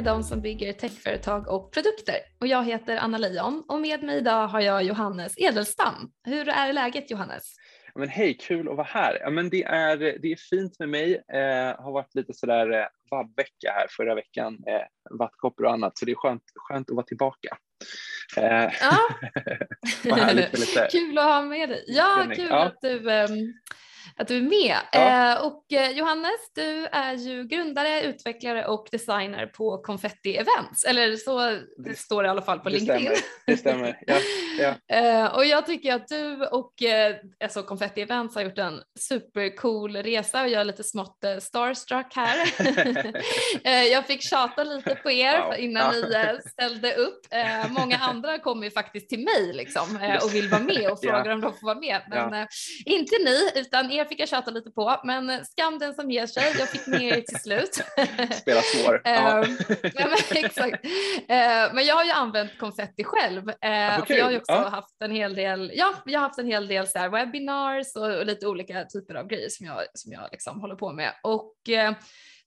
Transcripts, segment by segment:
med de som bygger techföretag och produkter. Och jag heter Anna Leijon och med mig idag har jag Johannes Edelstam. Hur är läget Johannes? Men hej, kul att vara här. Ja, men det, är, det är fint med mig. Eh, har varit lite sådär eh, vabbvecka här förra veckan, eh, vattkoppor och annat, så det är skönt, skönt att vara tillbaka. Eh, ja. lite... kul att ha med dig. Ja, kul ja. att du um att du är med. Ja. Eh, och eh, Johannes, du är ju grundare, utvecklare och designer på Confetti Events, eller så det står det i alla fall på det LinkedIn. Stämmer. Det stämmer, ja. ja. Eh, och jag tycker att du och eh, alltså Confetti Events har gjort en supercool resa och jag är lite smått eh, starstruck här. Eh, jag fick tjata lite på er wow. innan ja. ni ställde upp. många andra kommer ju faktiskt till mig liksom, och vill vara med och frågar om de får vara med, men inte ni, utan er fick jag tjata lite på, men skam den som ger sig. Jag fick med er till slut. Spela svår. ja, men, exakt. Eh, men jag har ju använt konfetti själv. Eh, för jag har ju också ja. haft en hel del, ja, jag har haft en hel del så här webinars och, och lite olika typer av grejer som jag, som jag liksom håller på med. Och eh,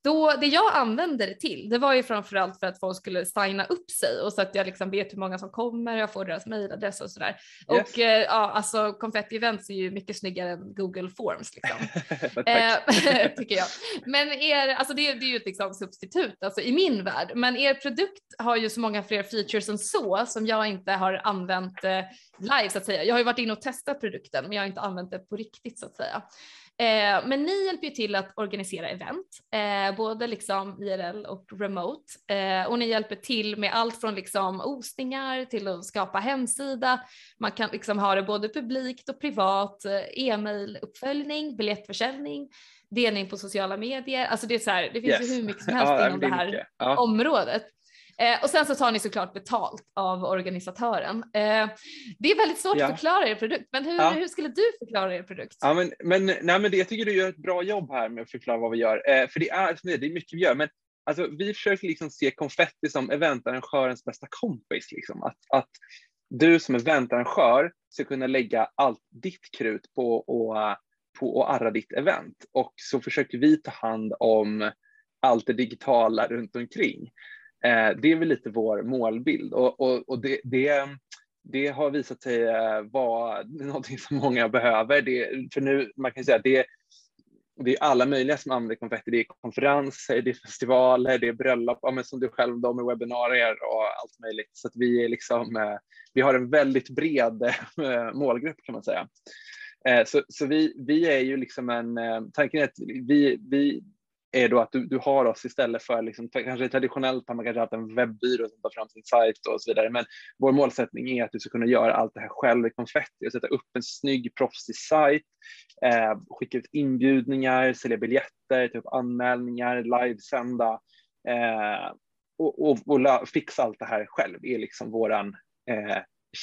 då, det jag använde det till, det var ju framförallt för att folk skulle signa upp sig och så att jag liksom vet hur många som kommer, jag får deras mejladress och sådär. Yes. Och eh, ja, alltså Confetti Events är ju mycket snyggare än Google Forms liksom. eh, tycker jag. Men er, alltså det, det är ju ett liksom substitut alltså i min värld, men er produkt har ju så många fler features än så som jag inte har använt eh, live så att säga. Jag har ju varit inne och testat produkten, men jag har inte använt det på riktigt så att säga. Eh, men ni hjälper ju till att organisera event, eh, både liksom IRL och remote. Eh, och ni hjälper till med allt från liksom ostingar till att skapa hemsida. Man kan liksom ha det både publikt och privat, eh, e-mail uppföljning, biljettförsäljning, delning på sociala medier. Alltså det är så här, det finns yes. ju hur mycket som helst ja, inom det här ja. området. Eh, och sen så tar ni såklart betalt av organisatören. Eh, det är väldigt svårt ja. att förklara er produkt, men hur, ja. hur skulle du förklara er produkt? Ja, men, men, nej, men det, jag tycker du gör ett bra jobb här med att förklara vad vi gör, eh, för det är, det är mycket vi gör, men alltså, vi försöker liksom se konfetti som eventarrangörens bästa kompis. Liksom. Att, att du som eventarrangör ska kunna lägga allt ditt krut på, och, på att arra ditt event och så försöker vi ta hand om allt det digitala runt omkring. Eh, det är väl lite vår målbild och, och, och det, det, det, har visat sig eh, vara någonting som många behöver. Det, för nu, man kan säga att det, det är alla möjliga som använder konfetti. Det är konferenser, det är festivaler, det är bröllop, ja, men som du själv då med webbinarier och allt möjligt. Så att vi, är liksom, eh, vi har en väldigt bred eh, målgrupp kan man säga. Så, så vi, vi är ju liksom en, tanken är att vi, vi är då att du, du har oss istället för, liksom, kanske traditionellt har man kanske haft en webbyrå som tar fram sin sajt och så vidare, men vår målsättning är att du ska kunna göra allt det här själv i konfetti och sätta upp en snygg proffsig sajt, eh, skicka ut inbjudningar, sälja biljetter, ta upp anmälningar, livesända eh, och, och, och, fixa allt det här själv är liksom våran eh,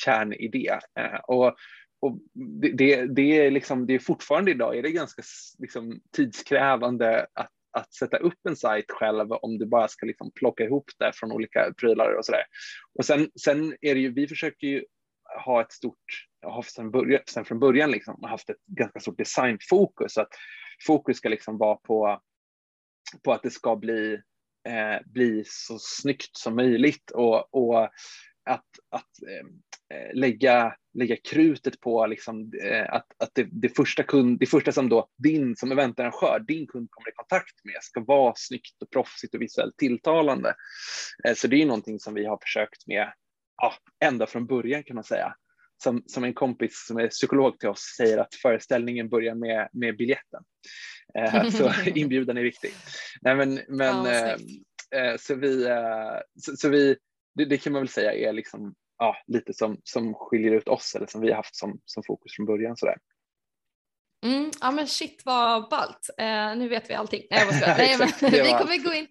kärnidé. Eh, och, och det, det, det, är liksom, det är fortfarande idag är det ganska liksom, tidskrävande att att sätta upp en sajt själv om du bara ska liksom plocka ihop det från olika prylar och sådär. Och sen, sen är det ju, vi försöker ju ha ett stort, har sen, början, sen från början liksom haft ett ganska stort designfokus, att fokus ska liksom vara på, på att det ska bli, eh, bli så snyggt som möjligt och, och att, att Eh, eh lägga, lägga krutet på liksom, eh, att, att det, det, första kund, det första som då din som eventarrangör, din kund kommer i kontakt med ska vara snyggt och proffsigt och visuellt tilltalande. Eh, så det är någonting som vi har försökt med ja, ända från början kan man säga. Som, som en kompis som är psykolog till oss säger att föreställningen börjar med, med biljetten. så inbjudan är viktig. Nej, men, men, ja, så vi, så, så vi det, det, kan man väl säga är liksom ja, lite som, som skiljer ut oss eller som vi har haft som, som fokus från början. Sådär. Mm, ja men shit vad ballt. Eh, nu vet vi allting. Nej, jag Nej, men, vi, kommer gå in,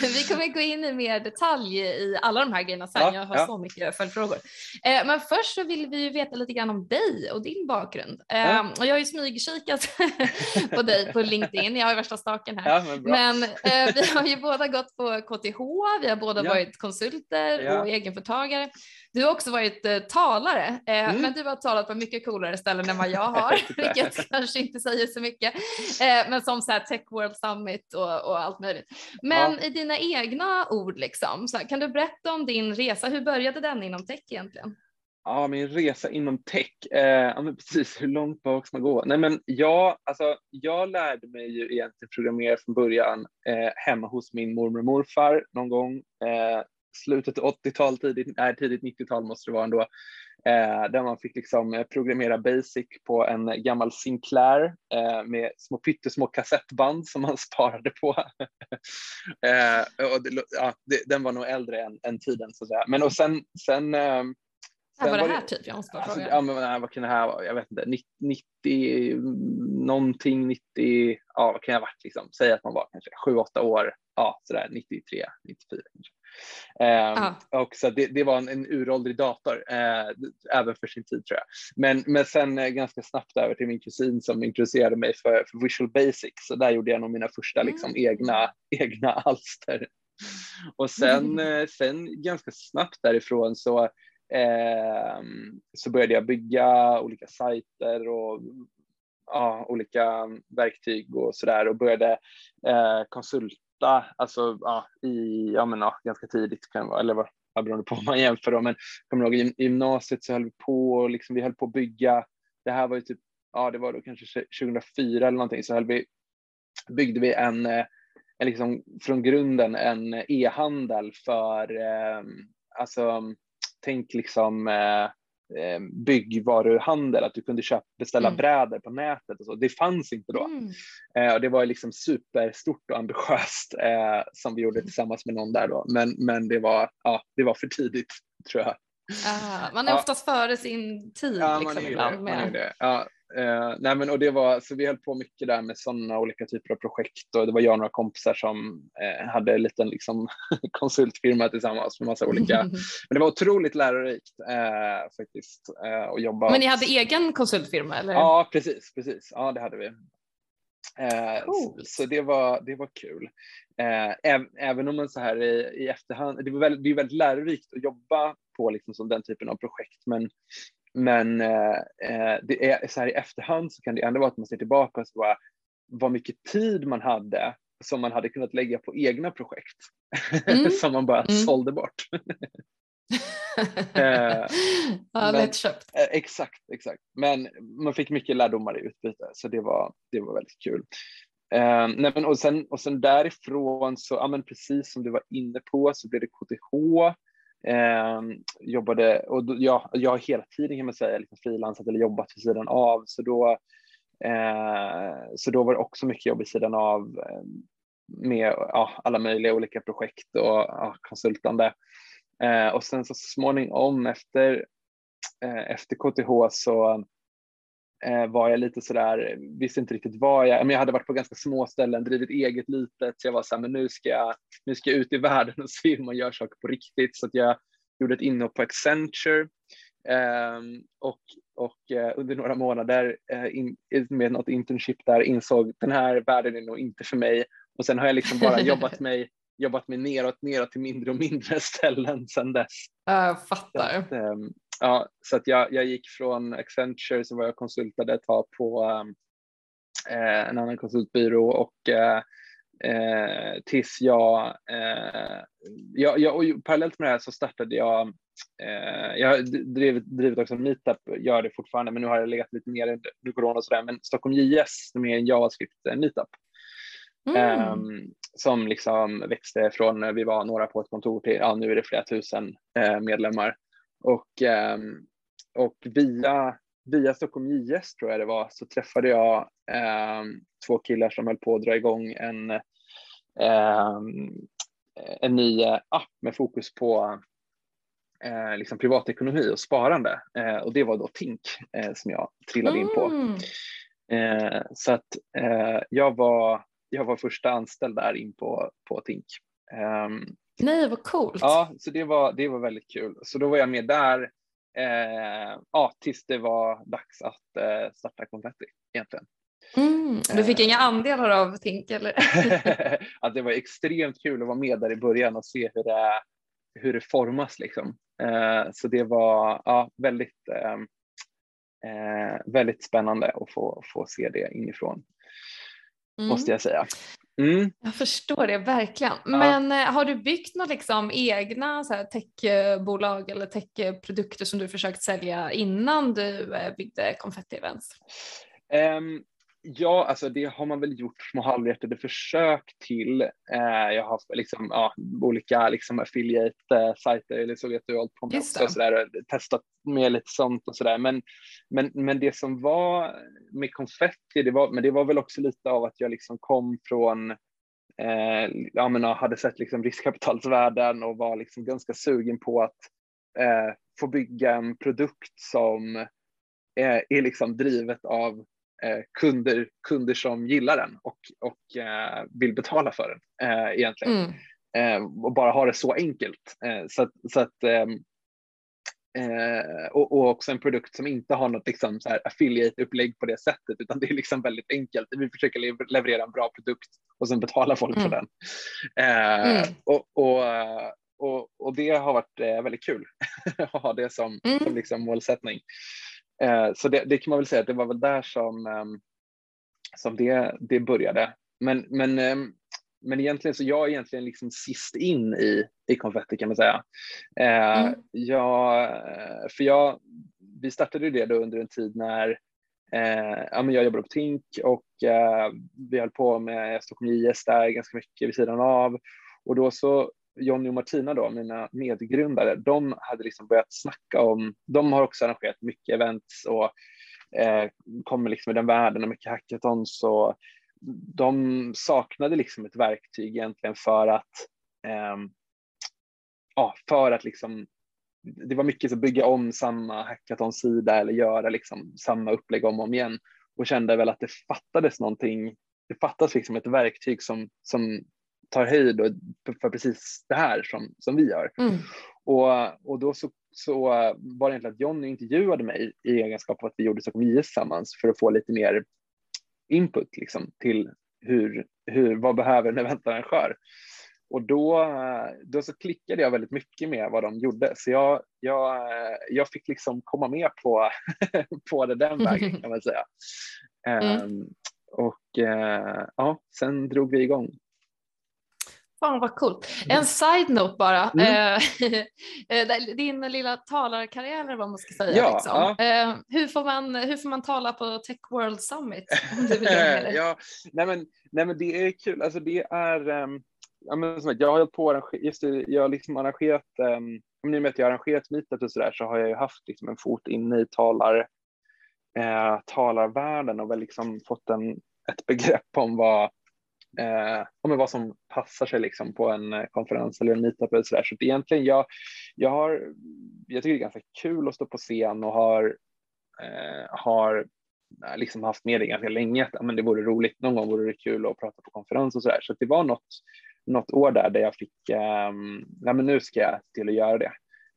vi kommer gå in i mer detalj i alla de här grejerna sen. Ja, jag har ja. så mycket följdfrågor. Eh, men först så vill vi veta lite grann om dig och din bakgrund. Eh, ja. och jag har ju smygkikat på dig på LinkedIn. Jag har ju värsta staken här. men, men eh, vi har ju båda gått på KTH. Vi har båda varit konsulter och egenföretagare. Du har också varit eh, talare, eh, mm. men du har talat på mycket coolare ställen än vad jag har, vilket kanske inte säger så mycket, eh, men som så här Tech World Summit och, och allt möjligt. Men ja. i dina egna ord, liksom, så här, kan du berätta om din resa? Hur började den inom tech egentligen? Ja, min resa inom tech, eh, ja men precis hur långt bak ska man gå? Nej men jag, alltså, jag lärde mig ju egentligen programmera från början eh, hemma hos min mormor och morfar någon gång eh, slutet 80-tal, tidigt, nej, tidigt 90-tal måste det vara ändå, eh, där man fick liksom eh, programmera basic på en gammal Sinclair eh, med små pyttesmå kassettband som man sparade på. eh, och det, ja, det, den var nog äldre än, än tiden så att säga. Men och sen, sen eh, vad var det här typ? Jag måste bara alltså, fråga. Ja, men, nej, vad kan det här vara? Jag vet inte. 90, någonting, 90, ja vad kan jag ha varit liksom? Säg att man var kanske 7-8 år, ja sådär 93, 94 kanske. Eh, och så det, det var en, en uråldrig dator, eh, även för sin tid tror jag. Men, men sen eh, ganska snabbt över till min kusin som introducerade mig för, för Visual Basic, så där gjorde jag nog mina första liksom, mm. egna, egna alster. Och sen, mm. sen ganska snabbt därifrån så Eh, så började jag bygga olika sajter och ja, olika verktyg och sådär och började eh, konsulta, alltså ja, i, ja men ja, ganska tidigt kan det vara, eller vad, beroende på vad man jämför då, men kommer ihåg i gymnasiet så höll vi på, och liksom, vi höll på att bygga, det här var ju typ, ja det var då kanske 2004 eller någonting, så höll vi, byggde vi en, eh, en liksom från grunden en e-handel för, eh, alltså tänk liksom eh, eh, byggvaruhandel, att du kunde köpa, beställa mm. brädor på nätet och så. Det fanns inte då. Mm. Eh, och det var liksom superstort och ambitiöst eh, som vi gjorde tillsammans med någon där då. Men, men det, var, ja, det var för tidigt tror jag. Ah, man är ja. oftast före sin tid ja, liksom, ibland. Det, med... Ja, Eh, nej men, och det var, så vi höll på mycket där med sådana olika typer av projekt och det var jag och några kompisar som eh, hade en liten liksom, konsultfirma tillsammans med massa olika. men det var otroligt lärorikt eh, faktiskt eh, att jobba. Men ni hade egen konsultfirma? Eller? Ja, precis, precis. Ja, det hade vi. Eh, så, så det var, det var kul. Eh, även om man så här i, i efterhand, det, var väldigt, det är väldigt lärorikt att jobba på liksom som den typen av projekt, men men eh, eh, det är så här i efterhand så kan det ändå vara att man ser tillbaka och så bara, vad mycket tid man hade som man hade kunnat lägga på egna projekt mm. som man bara mm. sålde bort. eh, ja, lättköpt. Eh, exakt, exakt. Men man fick mycket lärdomar i utbyte så det var, det var väldigt kul. Eh, nej, men och, sen, och sen därifrån så, ja, men precis som du var inne på så blev det KTH Eh, jobbade, och då, ja, jag har hela tiden kan man säga liksom frilansat eller jobbat vid sidan av, så då, eh, så då var det också mycket jobb vid sidan av eh, med ja, alla möjliga olika projekt och ja, konsultande. Eh, och sen så småningom efter, eh, efter KTH så var jag lite sådär, visste inte riktigt vad jag, men jag hade varit på ganska små ställen, drivit eget litet, så jag var såhär, men nu ska jag, nu ska jag ut i världen och se hur man gör saker på riktigt, så att jag gjorde ett inhopp på Accenture eh, och, och eh, under några månader eh, in, med något internship där insåg den här världen är nog inte för mig och sen har jag liksom bara jobbat mig jobbat mig neråt, neråt till mindre och mindre ställen sedan dess. Jag fattar. Att, ehm, ja, så att jag, jag gick från Accenture så var jag konsultade ett tag på um, eh, en annan konsultbyrå och eh, eh, tills jag, eh, jag, jag, och parallellt med det här så startade jag, eh, jag har drivit, drivit också en meetup, gör det fortfarande, men nu har jag legat lite ner under corona och sådär, men Stockholm JS som är en JavaScript eh, meetup. Mm. Um, som liksom växte från, vi var några på ett kontor till, ja nu är det flera tusen eh, medlemmar. Och, ehm, och via, via Stockholm JS tror jag det var så träffade jag eh, två killar som höll på att dra igång en, eh, en ny app med fokus på eh, liksom privatekonomi och sparande eh, och det var då Tink eh, som jag trillade in på. Mm. Eh, så att jag, var, jag var första anställd där in på, på Tink. Nej, vad coolt. Ja, så det var, det var väldigt kul. Så då var jag med där eh, ja, tills det var dags att eh, starta Confetti egentligen. Mm, du fick eh. inga andelar av Tink eller? att det var extremt kul att vara med där i början och se hur det, hur det formas liksom. Eh, så det var ja, väldigt, eh, eh, väldigt spännande att få, få se det inifrån, mm. måste jag säga. Mm. Jag förstår det verkligen. Ja. Men eh, har du byggt några liksom egna så här, techbolag eller techprodukter som du försökt sälja innan du eh, byggde Confetti Events? Um, Ja, alltså det har man väl gjort små halvhjärtade försök till. Eh, jag har liksom, ja, olika liksom affiliate-sajter eller så vet du hållit på också, och sådär, testat med lite sånt och sådär. Men, men, men det som var med konfetti, det var, men det var väl också lite av att jag liksom kom från eh, ja, men hade sett liksom riskkapitalsvärlden och var liksom ganska sugen på att eh, få bygga en produkt som eh, är liksom drivet av eh, kunder, kunder som gillar den och, och eh, vill betala för den eh, egentligen. Mm. Eh, och bara ha det så enkelt. Eh, så att, så att ehm, eh, och, och, också en produkt som inte har något liksom, affiliate-upplägg på det sättet, utan det är liksom väldigt enkelt. Vi försöker leverera en bra produkt och sen betalar folk mm. för den. Mm. Och, och, och, det har varit väldigt kul att ha det som, mm. som liksom målsättning. Eh, så det, det, kan man väl säga att det var väl där som, ehm, som det, det började. Men, men, ehm, men egentligen så jag är egentligen liksom sist in i, i konfetti kan man säga. Eh, mm. Jag, för jag, vi startade det då under en tid när eh, ja, men jag jobbade på Tink och eh, vi höll på med Stockholm JS där ganska mycket vid sidan av. Och då så Jonny och Martina då, mina medgrundare, de hade liksom börjat snacka om, de har också arrangerat mycket events och eh, kommer liksom i den världen och mycket hackathons och de saknade liksom ett verktyg egentligen för att eh, ja, för att liksom det var mycket att bygga om samma hackathon-sida eller göra liksom samma upplägg om och om igen och kände väl att det fattades någonting. Det fattas liksom ett verktyg som, som tar höjd för precis det här som, som vi gör. Mm. Och, och då så, så var det egentligen att Johnny intervjuade mig i egenskap av att vi gjorde Stockholm IS tillsammans för att få lite mer input liksom, till hur, hur, vad behöver en eventarrangör? Och då, då så klickade jag väldigt mycket med vad de gjorde, så jag, jag, jag fick liksom komma med på, på det den vägen kan man säga. Mm. Um, och uh, ja, sen drog vi igång. Fan vad coolt. En mm. side-note bara. Mm. Eh, din lilla talarkarriär eller vad man ska säga. Ja, liksom. ja. Eh, hur, får man, hur får man tala på Tech World Summit? Ja, nej men, nej men det är kul. Alltså det är, um, jag har hållit på just det, jag har liksom arrangerat, um, i och med att jag har arrangerat meetup och sådär så har jag ju haft liksom en fot inne i talar, eh, talarvärlden och väl liksom fått en, ett begrepp om vad eh, om vad som passar sig liksom på en eh, konferens eller en meetup eller sådär. Så egentligen jag, jag har, jag tycker det är ganska kul att stå på scen och har, eh, har eh, liksom haft med det ganska länge att men det vore roligt, någon gång vore det kul att prata på konferens och sådär. Så att det var något, något år där där jag fick, eh, ja men nu ska jag till att göra det.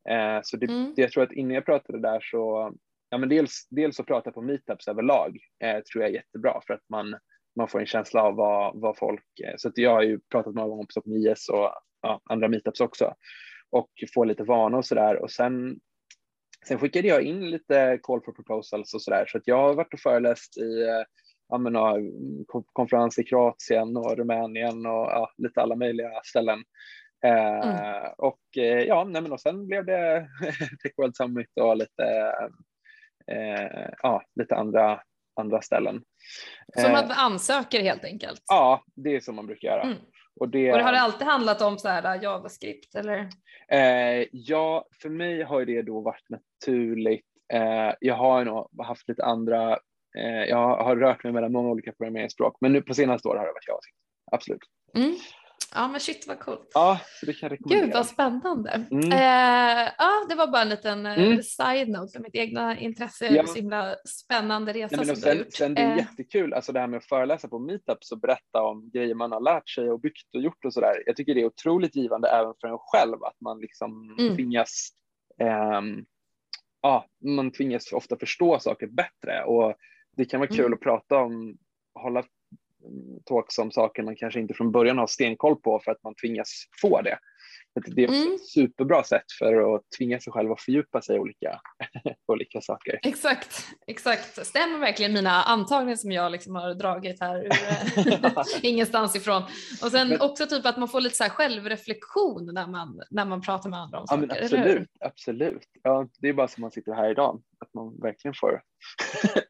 Eh, så det, mm. jag tror att innan jag pratade där så, ja men dels, dels att prata på meetups överlag eh, tror jag är jättebra för att man man får en känsla av vad, vad folk, så att jag har ju pratat många gånger på IS och ja, andra meetups också och får lite vana och sådär och sen Sen skickade jag in lite call for proposals och sådär så att jag har varit och föreläst i ja, men, konferens i Kroatien och Rumänien och ja, lite alla möjliga ställen. Eh, mm. Och eh, ja, nej, men och sen blev det Tech World Summit och lite, eh, ja, lite andra andra ställen. Så man eh, ansöker helt enkelt? Ja, det är så man brukar göra. Mm. Och det, och det har det alltid handlat om så här äh, JavaScript eller? Eh, ja, för mig har det då varit naturligt. Eh, jag har nog haft lite andra, eh, jag har rört mig mellan många olika programmeringsspråk, men nu på senaste år har det varit JavaScript. Absolut. Mm. Ja men shit vad coolt. Ja, så det kan jag rekommendera. Gud vad spännande. Mm. Eh, ja, det var bara en liten eh, mm. side-note mitt egna intresse. Ja. Så himla spännande resa Nej, men som sen, sen det är eh. jättekul, alltså det här med att föreläsa på meetups och berätta om grejer man har lärt sig och byggt och gjort och sådär. Jag tycker det är otroligt givande även för en själv att man liksom mm. tvingas um, ja, man tvingas ofta förstå saker bättre och det kan vara kul mm. att prata om, hålla talks om saker man kanske inte från början har stenkoll på för att man tvingas få det. Det är mm. ett superbra sätt för att tvinga sig själv att fördjupa sig i olika, olika saker. Exakt, exakt. Stämmer verkligen mina antagningar som jag liksom har dragit här eh, ingenstans ifrån. Och sen men, också typ att man får lite så självreflektion när man, när man pratar med andra om ja, saker. Absolut, absolut. Ja, det är bara som man sitter här idag, att man verkligen får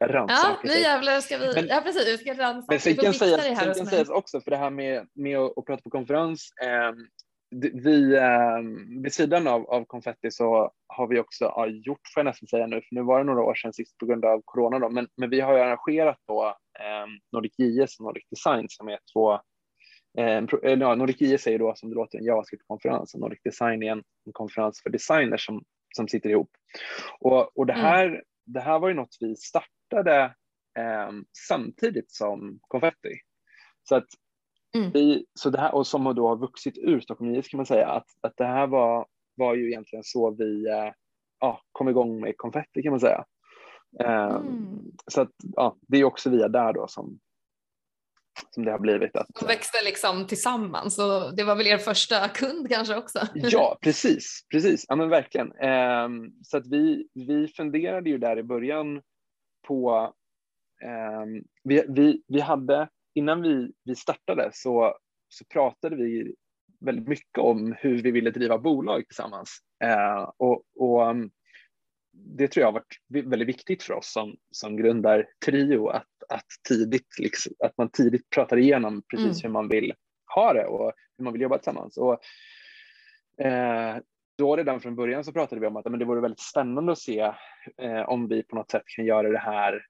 rannsaka Ja, nu jävlar ska vi, men, ja precis, vi ska rannsaka. Men sen kan sägas, sen kan sägas också, för det här med, med att, att prata på konferens, eh, vi, eh, vid sidan av, av konfetti så har vi också ja, gjort, får jag nästan säga nu, för nu var det några år sedan sist på grund av corona då, men, men vi har ju arrangerat då eh, Nordic JS och Nordic Design som är två eh, ja, Nordic JS är ju då som det låter en JavaScript-konferens och Nordic Design är en, en konferens för designers som, som sitter ihop. Och, och det, mm. här, mm. det här var ju något vi startade eh, samtidigt som konfetti. Så att Mm. Vi, så det här, och som då har vuxit ur Stockholm IS kan man säga, att, att det här var, var ju egentligen så vi eh, ja, kom igång med konfetti kan man säga. Eh, mm. Så att, ja, det är också via där då som, som det har blivit. Att, De växte liksom tillsammans och det var väl er första kund kanske också? ja, precis, precis, ja men verkligen. Eh, så att vi, vi funderade ju där i början på, eh, vi, vi, vi hade innan vi, vi startade så, så pratade vi väldigt mycket om hur vi ville driva bolag tillsammans. Eh, och, och, um, det tror jag har varit väldigt viktigt för oss som, som grundar Trio, att, att, tidigt, liksom, att man tidigt pratar igenom precis mm. hur man vill ha det och hur man vill jobba tillsammans. Och, eh, då redan från början så pratade vi om att men det vore väldigt spännande att se eh, om vi på något sätt kan göra det här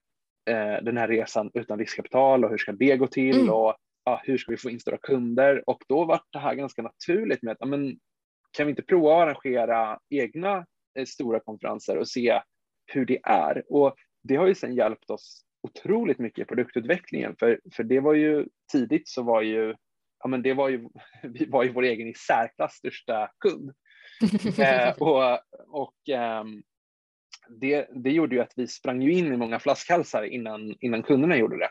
eh, den här resan utan riskkapital och hur ska det gå till mm. och ja, hur ska vi få in stora kunder? Och då var det här ganska naturligt med att men, kan vi inte prova att arrangera egna eh, stora konferenser och se hur det är? Och det har ju sedan hjälpt oss otroligt mycket i produktutvecklingen, för, för det var ju tidigt så var ju ja, men det var ju, vi var ju vår egen i särklass största kund. eh, och och um, det, det gjorde ju att vi sprang ju in i många flaskhalsar innan, innan kunderna gjorde det.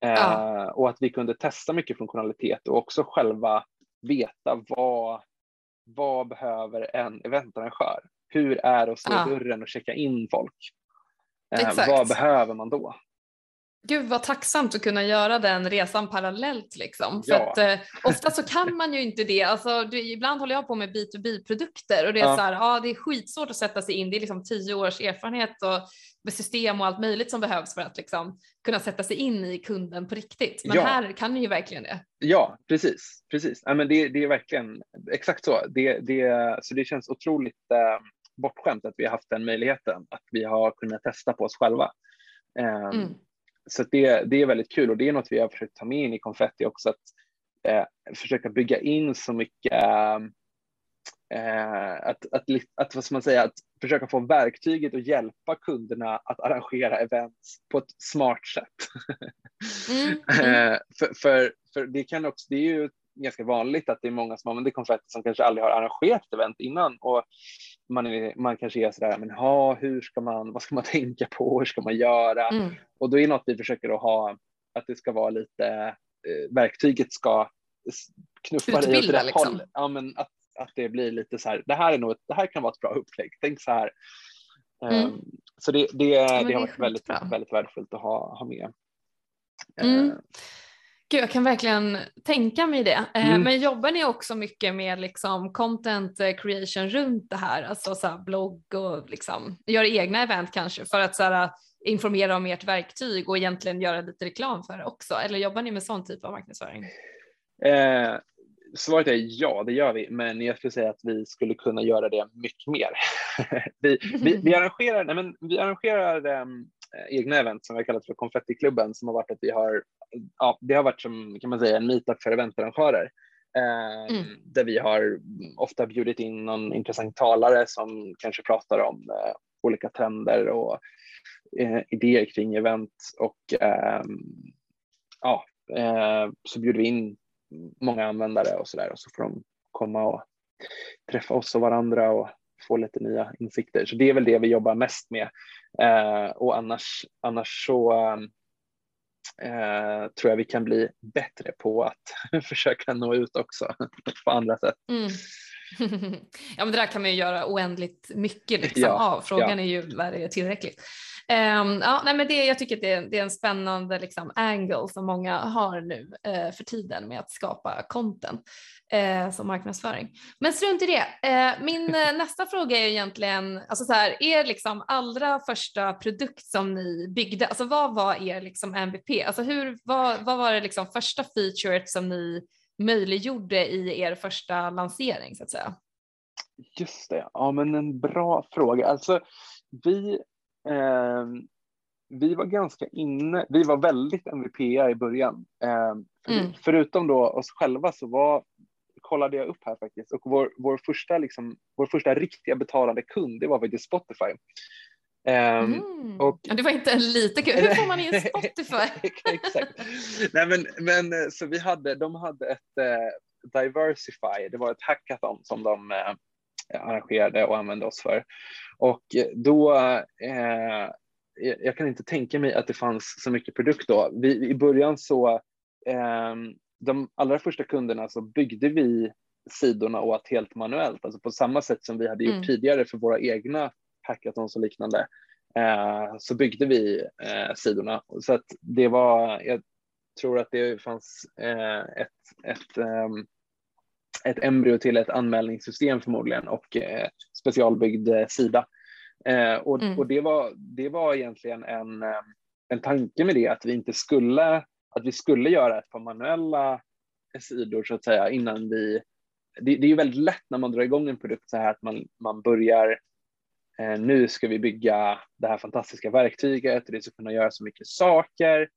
Ja. Eh, och att vi kunde testa mycket funktionalitet och också själva veta vad, vad behöver en eventarrangör? Hur är det att slå ja. dörren och checka in folk? Eh, vad behöver man då? Gud vad tacksamt att kunna göra den resan parallellt liksom. För ja. att eh, ofta så kan man ju inte det. Alltså, du, ibland håller jag på med B2B-produkter och det är ja. så här, ja det är skitsvårt att sätta sig in. Det är liksom tio års erfarenhet och system och allt möjligt som behövs för att liksom kunna sätta sig in i kunden på riktigt. Men ja. här kan ni ju verkligen det. Ja, precis. precis. Ja, men det, det är verkligen exakt så. Det, det, så det känns otroligt eh, bortskämt att vi har haft den möjligheten, att vi har kunnat testa på oss själva. Eh, mm så det, det är väldigt kul och det är något vi har försökt ta med in i konfetti också, att eh, försöka bygga in så mycket eh, att, att, att, vad ska man säga, att försöka få verktyget och hjälpa kunderna att arrangera events på ett smart sätt. Mm, mm. för, för, för, det kan också, det är ju ganska vanligt att det är många som använder konfetti som kanske aldrig har arrangerat ett event innan och man, är, man kanske är sådär, men ha, hur ska man, vad ska man tänka på, hur ska man göra? Mm. Och då är något vi försöker att ha, att det ska vara lite, eh, verktyget ska knuffa dig åt rätt liksom. håll. Ja, men att, att det blir lite så här, det här, är nog, det här kan vara ett bra upplägg, tänk så här. Mm. Um, så det, det, ja, det har varit väldigt, väldigt värdefullt att ha, ha med. Mm. Gud, jag kan verkligen tänka mig det. Eh, mm. Men jobbar ni också mycket med liksom content eh, creation runt det här, alltså så här blogg och liksom gör egna event kanske för att så här, informera om ert verktyg och egentligen göra lite reklam för det också? Eller jobbar ni med sån typ av marknadsföring? Eh, svaret är ja, det gör vi, men jag skulle säga att vi skulle kunna göra det mycket mer. vi, vi, vi, arrangerar, nej, men vi arrangerar um, egna event som vi har kallat för konfettiklubben som har varit att vi har ja, det har varit som kan man säga en meetup för eventarrangörer. Eh, mm. Där vi har ofta bjudit in någon intressant talare som kanske pratar om eh, olika trender och eh, idéer kring event och ehm, ja, eh, så bjuder vi in många användare och så där och så får de komma och träffa oss och varandra och få lite nya insikter. Så det är väl det vi jobbar mest med. Eh, och annars, annars så eh, tror jag vi kan bli bättre på att försöka nå ut också på andra sätt. Mm. ja men det där kan man ju göra oändligt mycket liksom, ja, av. Frågan ja. är ju när det är tillräckligt. Um, ja, nej, men det, jag tycker att det är, det är en spännande liksom, angle som många har nu uh, för tiden med att skapa content uh, som marknadsföring. Men strunt i det. Uh, min nästa fråga är egentligen, alltså så här, er liksom allra första produkt som ni byggde, alltså vad var er liksom MVP? Alltså hur, vad, vad var det liksom första featuret som ni möjliggjorde i er första lansering så att säga? Just det, ja men en bra fråga. Alltså vi eh, vi var ganska inne, vi var väldigt MVP i början. Eh, för, mm. Förutom då oss själva så var, kollade jag upp här faktiskt, och vår, vår, första, liksom, vår första riktiga betalande kund, det var faktiskt Spotify. Um, mm. och, det var inte en liten kul. Hur får man in Spotify? Exakt. Nej, men, men, eh, så vi hade, de hade ett uh, Diversify, det var ett hackathon som de uh, arrangerade och använde oss för. Och då, eh, jag kan inte tänka mig att det fanns så mycket produkt då. Vi, I början så, eh, de allra första kunderna så byggde vi sidorna åt helt manuellt, alltså på samma sätt som vi hade gjort mm. tidigare för våra egna hackathons och liknande. Eh, så byggde vi eh, sidorna så att det var, jag tror att det fanns eh, ett, ett um, ett embryo till ett anmälningssystem förmodligen och eh, specialbyggd eh, sida. Eh, och, mm. och det, var, det var egentligen en, eh, en tanke med det att vi inte skulle, att vi skulle göra ett par manuella sidor så att säga innan vi, det, det är ju väldigt lätt när man drar igång en produkt så här att man, man börjar eh, nu ska vi bygga det här fantastiska verktyget och det ska kunna göra så mycket saker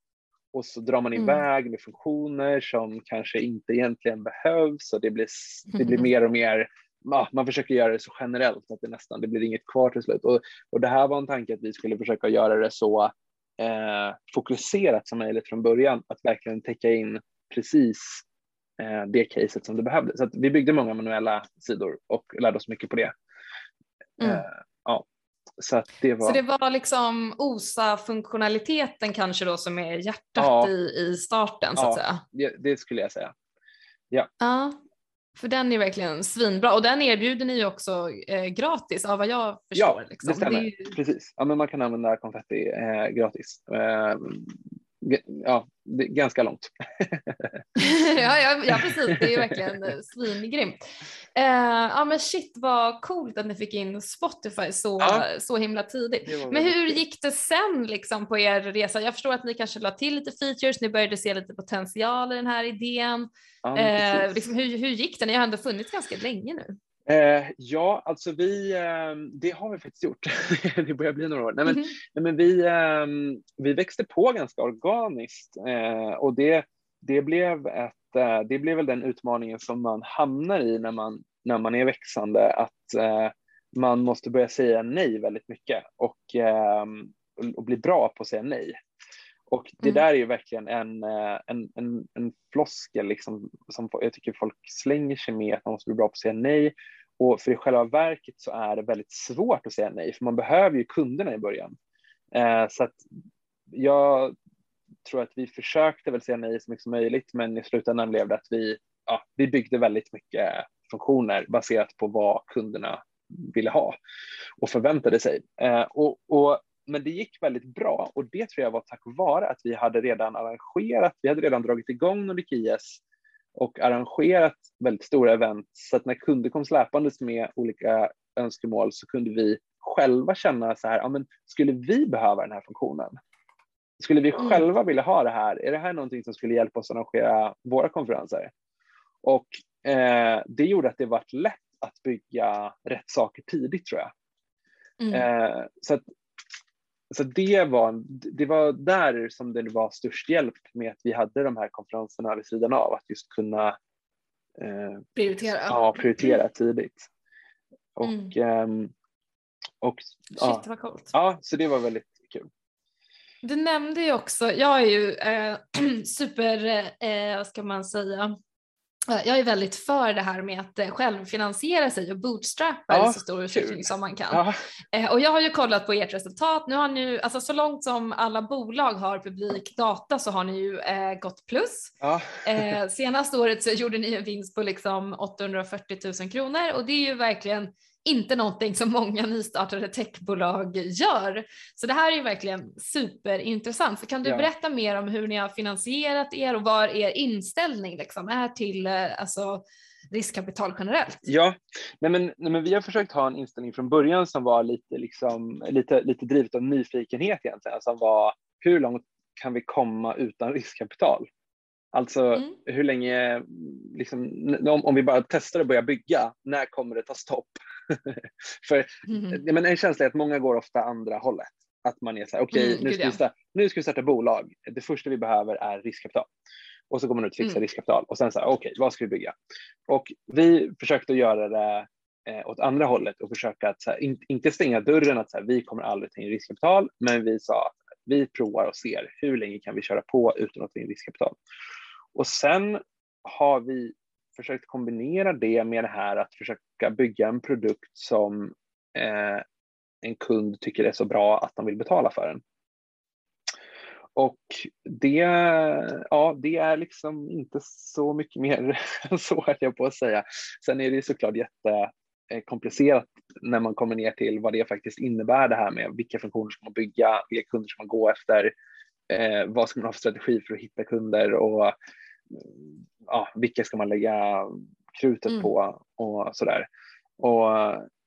och så drar man mm. iväg med funktioner som kanske inte egentligen behövs och det blir, det blir mer och mer ja, man försöker göra det så generellt att det nästan det blir inget kvar till slut. Och, och det här var en tanke att vi skulle försöka göra det så eh, fokuserat som möjligt från början, att verkligen täcka in precis eh, det caset som det behövdes. Så vi byggde många manuella sidor och lärde oss mycket på det. Mm. Eh, ja. Så, det var... så det var liksom OSA-funktionaliteten kanske då som är hjärtat ja. i, i starten så att säga? Det, det skulle jag säga. Ja. ja. För den är verkligen svinbra och den erbjuder ni också eh, gratis av vad jag förstår. Ja, liksom. det stämmer. Det är... Precis. Ja, men man kan använda konfetti eh, gratis. Eh, ja, ganska långt. ja, ja, ja, precis. Det är verkligen eh, svingrymt. Uh, ja, men shit vad coolt att ni fick in Spotify så, ja. så himla tidigt. Men hur gick det sen liksom på er resa? Jag förstår att ni kanske la till lite features, ni började se lite potential i den här idén. Ja, uh, liksom, hur, hur gick det? Ni har ändå funnits ganska länge nu. Eh, ja, alltså vi, eh, det har vi faktiskt gjort. det börjar bli några år. Nej, men, mm. nej, men vi, eh, vi växte på ganska organiskt eh, och det, det, blev ett, eh, det blev väl den utmaningen som man hamnar i när man, när man är växande, att eh, man måste börja säga nej väldigt mycket och, och bli bra på att säga nej. Och det mm. där är ju verkligen en, en, en, en floskel liksom, som jag tycker folk slänger sig med, att man måste bli bra på att säga nej. Och för i själva verket så är det väldigt svårt att säga nej, för man behöver ju kunderna i början. Eh, så att jag tror att vi försökte väl säga nej så mycket som möjligt, men i slutändan blev det att vi, ja, vi byggde väldigt mycket funktioner baserat på vad kunderna ville ha och förväntade sig. Eh, och, och men det gick väldigt bra och det tror jag var tack vare att vi hade redan arrangerat, vi hade redan dragit igång Nordikias och arrangerat väldigt stora event så att när kunder kom släpandes med olika önskemål så kunde vi själva känna så här, ja, men skulle vi behöva den här funktionen? Skulle vi mm. själva vilja ha det här? Är det här någonting som skulle hjälpa oss att arrangera våra konferenser? Och eh, det gjorde att det var lätt att bygga rätt saker tidigt tror jag. Mm. Eh, så att så det var, det var där som det var störst hjälp med att vi hade de här konferenserna vid sidan av, att just kunna eh, prioritera. Ja, prioritera tidigt. Och, mm. eh, och Shit, ja, vad coolt. Ja, så det var väldigt kul. Du nämnde ju också, jag är ju eh, super, eh, vad ska man säga, jag är väldigt för det här med att eh, självfinansiera sig och bootstrappa ja, i så stor utsträckning som man kan. Ja. Eh, och jag har ju kollat på ert resultat. Nu har ni alltså så långt som alla bolag har publik data så har ni ju eh, gått plus. Ja. Eh, senaste året så gjorde ni en vinst på liksom 840 000 kronor och det är ju verkligen inte någonting som många nystartade techbolag gör. Så det här är ju verkligen superintressant. Så kan du ja. berätta mer om hur ni har finansierat er och vad er inställning liksom är till eh, alltså, riskkapital generellt? Ja, nej men, nej men vi har försökt ha en inställning från början som var lite, liksom, lite, lite drivet av nyfikenhet egentligen, som var hur långt kan vi komma utan riskkapital? Alltså mm. hur länge, liksom, om, om vi bara testar att börja bygga, när kommer det ta stopp? För mm. men en känsla är att många går ofta andra hållet. Att man är så här, okej, okay, mm, nu, nu ska vi starta bolag. Det första vi behöver är riskkapital. Och så går man ut och fixar mm. riskkapital och sen så här, okej, okay, vad ska vi bygga? Och vi försökte göra det eh, åt andra hållet och försöka att här, in, inte stänga dörren att så här, vi kommer aldrig ta in riskkapital, men vi sa att vi provar och ser hur länge kan vi köra på utan att ta in riskkapital. Och sen har vi försökt kombinera det med det här att försöka bygga en produkt som eh, en kund tycker är så bra att de vill betala för den. Och det, ja, det är liksom inte så mycket mer än så höll jag på att säga. Sen är det såklart jättekomplicerat när man kommer ner till vad det faktiskt innebär det här med vilka funktioner ska man bygga, vilka kunder ska man gå efter, eh, vad ska man ha för strategi för att hitta kunder och ja, vilka ska man lägga krutet mm. på och sådär. Och,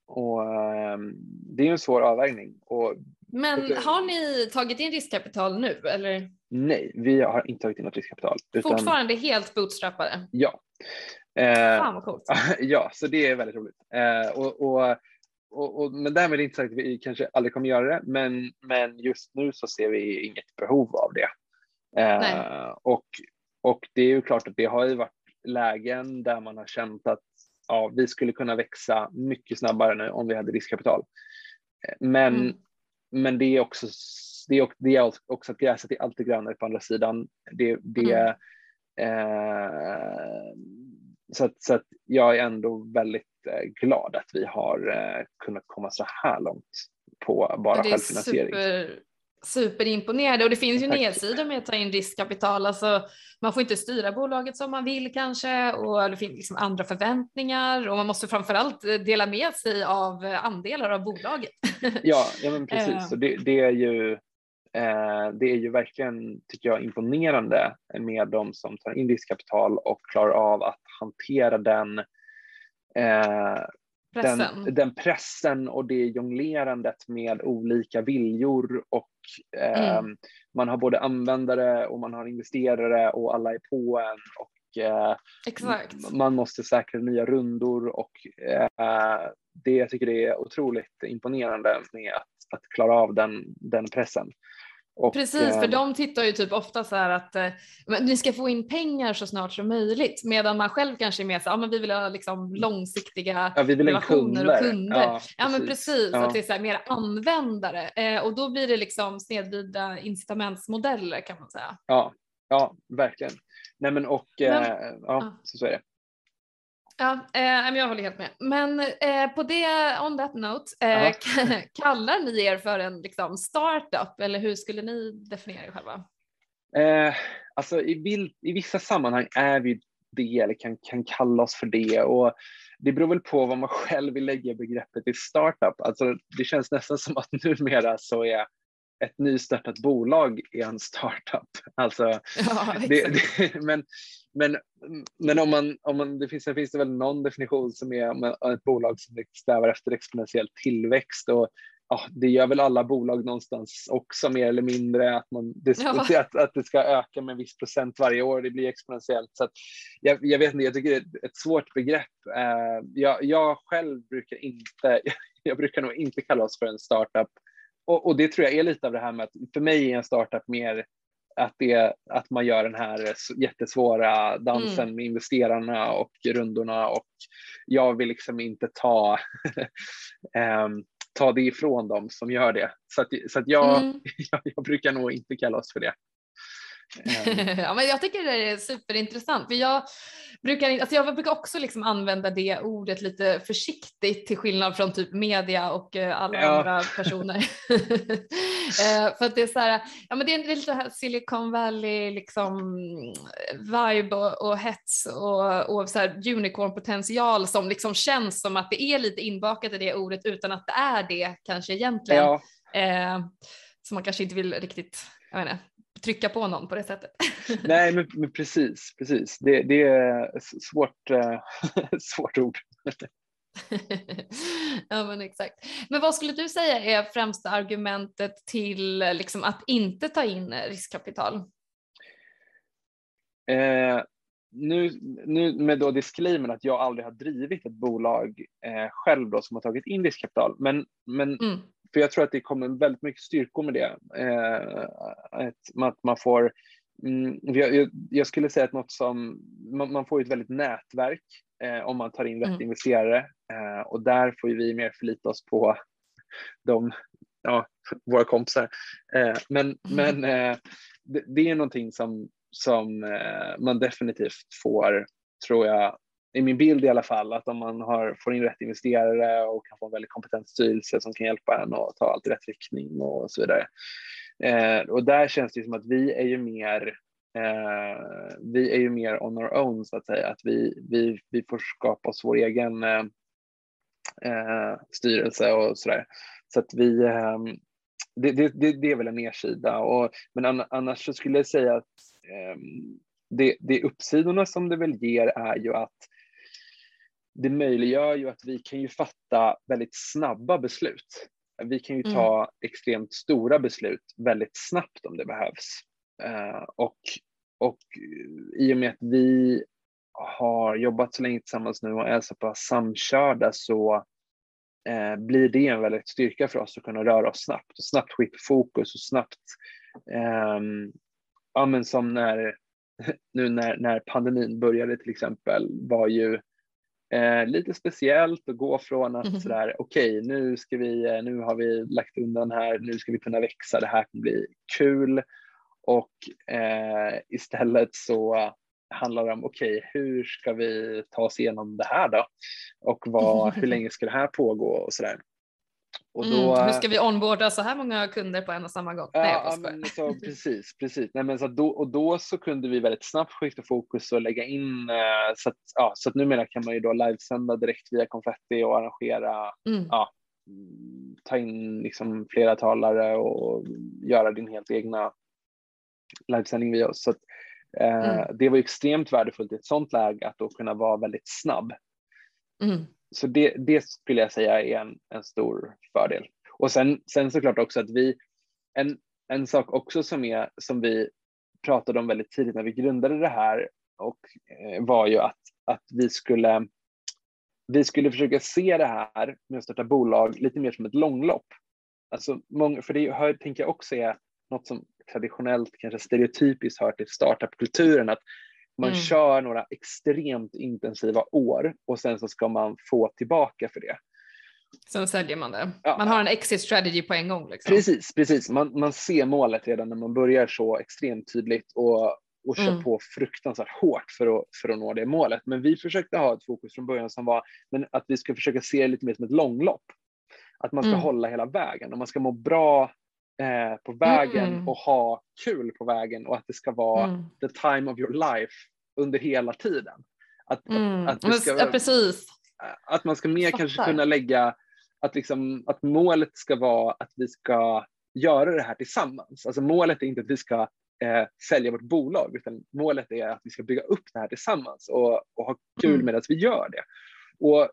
och ehm, det är en svår avvägning. Och, Men har ni tagit in riskkapital nu eller? Nej, vi har inte tagit in något riskkapital. Utan, Fortfarande helt bootstrappade? Ja. Eh, Fan vad coolt. ja, så det är väldigt roligt. Eh, och, och, och, och, men därmed inte sagt att vi kanske aldrig kommer göra det, men, men just nu så ser vi inget behov av det. Eh, och, och det är ju klart att det har ju varit lägen där man har känt att ja, vi skulle kunna växa mycket snabbare nu om vi hade riskkapital. Men, mm. men det är också det är, det är också att gräset är alltid grönare på andra sidan. Det, det, mm. eh, så, att, så att jag är ändå väldigt eh, glad att vi har eh, kunnat komma så här långt på bara självfinansiering. Super, superimponerade och det finns ju nedsidor med att ta in riskkapital. Alltså, man får inte styra bolaget som man vill kanske och det finns liksom andra förväntningar och man måste framförallt dela med sig av andelar av bolaget. Ja, ja men precis. Och det, det är ju eh, det är ju verkligen, tycker jag, imponerande med de som tar in riskkapital och klarar av att hantera den eh, pressen. Den, den, pressen och det jonglerandet med olika viljor och eh, mm. man har både användare och man har investerare och alla är på en och eh, Exakt. man måste säkra nya rundor och eh, det jag tycker det är otroligt imponerande med att, att klara av den, den pressen. Och, Precis, för eh, de tittar ju typ ofta så här att eh, ni ska få in pengar så snart som möjligt medan man själv kanske är mer så ja men vi vill ha liksom långsiktiga ja, vi vill relationer kunder. och kunder. Ja, ja men precis, ja. att det är så här, mer användare eh, och då blir det liksom snedvridna incitamentsmodeller kan man säga. Ja, ja verkligen. Nej men och men, eh, ja, så är det. Ja, eh, jag håller helt med. Men eh, på det, on that note, eh, kallar ni er för en liksom, startup eller hur skulle ni definiera er själva? Eh, alltså i, vill, i, vissa sammanhang är vi det eller kan, kan kalla oss för det och det beror väl på vad man själv vill lägga begreppet i startup. Alltså det känns nästan som att numera så är ett nystartat bolag är en startup. Alltså, ja, det, det, men men, men om man, om man, det finns, det finns det väl någon definition som är ett bolag som strävar efter exponentiell tillväxt och ja, det gör väl alla bolag någonstans också mer eller mindre att, man, det, ja. att, att det ska öka med en viss procent varje år, det blir exponentiellt. Så jag, jag, vet inte, jag tycker det är ett svårt begrepp. Uh, jag, jag själv brukar inte, jag brukar nog inte kalla oss för en startup och, och det tror jag är lite av det här med att för mig är en startup mer att, det, att man gör den här jättesvåra dansen mm. med investerarna och rundorna och jag vill liksom inte ta, um, ta det ifrån dem som gör det. Så att, så att jag, mm. jag, jag, brukar nog inte kalla oss för det. ja, men jag tycker det är superintressant för jag brukar, alltså jag brukar också liksom använda det ordet lite försiktigt till skillnad från typ media och eh, alla ja. andra personer. Eh, för att det är så här, ja men det är lite här Silicon Valley liksom vibe och, och hets och, och så här unicorn potential som liksom känns som att det är lite inbakat i det ordet utan att det är det kanske egentligen. Ja. Eh, så man kanske inte vill riktigt, jag inte, trycka på någon på det sättet. Nej, men, men precis, precis. Det, det är svårt, äh, svårt ord. ja men exakt. Men vad skulle du säga är främsta argumentet till liksom, att inte ta in riskkapital? Eh, nu, nu med då disclaimer att jag aldrig har drivit ett bolag eh, själv då som har tagit in riskkapital, men, men mm. För jag tror att det kommer väldigt mycket styrkor med det. Eh, att, att man får Mm, jag, skulle säga att något som man, får ett väldigt nätverk eh, om man tar in rätt mm. investerare eh, och där får vi mer förlita oss på de, ja, våra kompisar. Men mm. men det, är någonting som, som man definitivt får, tror jag, i min bild i alla fall, att om man har, får in rätt investerare och kan få en väldigt kompetent styrelse som kan hjälpa en att ta allt i rätt riktning och så vidare, Eh, och där känns det som att vi är ju mer eh, vi är ju mer on our own så att säga, att vi, vi, vi får skapa oss vår egen eh, eh styrelse och sådär. Så att vi, eh, det, det, det, är väl en nedsida. Och, men annars så skulle jag säga att eh, det, det uppsidorna som det väl ger är ju att det möjliggör ju att vi kan ju fatta väldigt snabba beslut. Vi kan ju mm. ta mm. extremt stora beslut väldigt snabbt om det behövs. Uh, och, och i och med att vi har jobbat så länge tillsammans nu och är så pass samkörda så uh, blir det en väldigt styrka för oss att kunna röra oss snabbt och snabbt skifta fokus och snabbt, um, ja men som när, nu när, när pandemin började till exempel var ju Eh, lite speciellt att gå från att mm. sådär, okej, okay, nu ska vi, eh, nu har vi lagt undan här, nu ska vi kunna växa, det här kommer bli kul. Och eh, istället så handlar det om, okej, okay, hur ska vi ta oss igenom det här då? Och vad, hur länge ska det här pågå och sådär. Och mm, då, mm, hur ska vi onboarda så här många kunder på en och samma gång? Ja, Nej, men så, precis, precis. Nej, men så då, och då så kunde vi väldigt snabbt skifta fokus och lägga in eh, så att, ja, så att numera kan man ju då livesända direkt via konfetti och arrangera, mm. ja, ta in liksom flera talare och göra din helt egna livesändning via oss. Så att, eh, mm. Det var extremt värdefullt i ett sånt läge att då kunna vara väldigt snabb. Mm så det, det skulle jag säga är en, en stor fördel. Och sen, sen såklart också att vi, en, en sak också som, är, som vi pratade om väldigt tidigt när vi grundade det här och, eh, var ju att, att vi, skulle, vi skulle försöka se det här med att starta bolag lite mer som ett långlopp. Alltså, många, för det hör, tänker jag också är något som traditionellt, kanske stereotypiskt hör till startupkulturen, att man mm. kör några extremt intensiva år och sen så ska man få tillbaka för det. Sen säljer man det. Ja. Man har en exit strategy på en gång. Liksom. Precis, precis. Man, man ser målet redan när man börjar så extremt tydligt och, och kör mm. på fruktansvärt hårt för att, för att nå det målet. Men vi försökte ha ett fokus från början som var men att vi ska försöka se det lite mer som ett långlopp. Att man ska mm. hålla hela vägen och man ska må bra eh, på vägen mm. och ha kul på vägen och att det ska vara mm. the time of your life under hela tiden. Att, mm. att, att ska, ja, precis. Att man ska mer kanske kunna lägga att, liksom, att målet ska vara att vi ska göra det här tillsammans. Alltså målet är inte att vi ska eh, sälja vårt bolag utan målet är att vi ska bygga upp det här tillsammans och, och ha kul mm. med att vi gör det. Och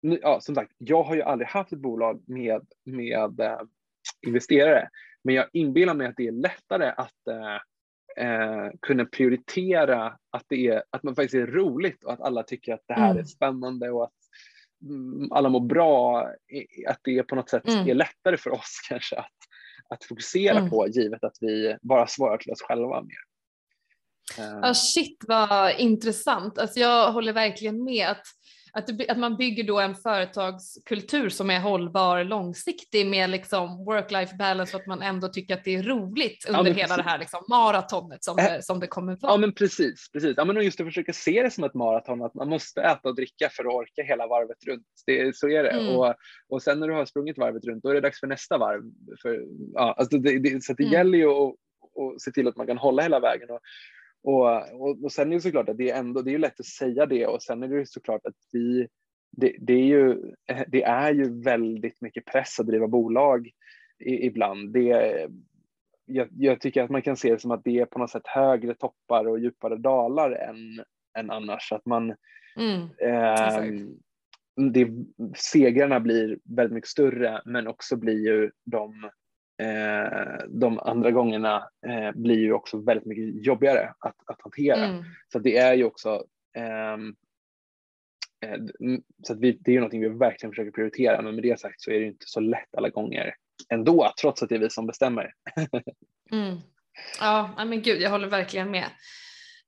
ja, som sagt, jag har ju aldrig haft ett bolag med, med eh, investerare. Men jag inbillar mig att det är lättare att eh, eh, kunna prioritera att, det är, att man faktiskt är roligt och att alla tycker att det här mm. är spännande och att mm, alla mår bra. Att det på något sätt mm. är lättare för oss kanske att, att fokusera mm. på givet att vi bara svarar till oss själva mer. Ah, shit vad intressant. Alltså jag håller verkligen med att att, det, att man bygger då en företagskultur som är hållbar långsiktig med liksom work-life balance och att man ändå tycker att det är roligt under ja, hela det här liksom maratonet som, äh, som det kommer vara. Ja men precis, precis. Ja, men just att försöka se det som ett maraton, att man måste äta och dricka för att orka hela varvet runt. Det, så är det. Mm. Och, och sen när du har sprungit varvet runt, då är det dags för nästa varv. För, ja, alltså det, det, så det mm. gäller ju att och se till att man kan hålla hela vägen. Och, och, och, och sen är det såklart att det är ändå, det är lätt att säga det och sen är det såklart att vi, det, det, är ju, det är ju väldigt mycket press att driva bolag i, ibland. Det, jag, jag, tycker att man kan se det som att det är på något sätt högre toppar och djupare dalar än, än annars. Att man, mm, eh, det, segrarna blir väldigt mycket större men också blir ju de de andra gångerna eh, blir ju också väldigt mycket jobbigare att, att hantera. Mm. Så det är ju också ehm, eh, så att vi, det är ju någonting vi verkligen försöker prioritera, men med det sagt så är det inte så lätt alla gånger ändå, trots att det är vi som bestämmer. mm. Ja, men gud, jag håller verkligen med.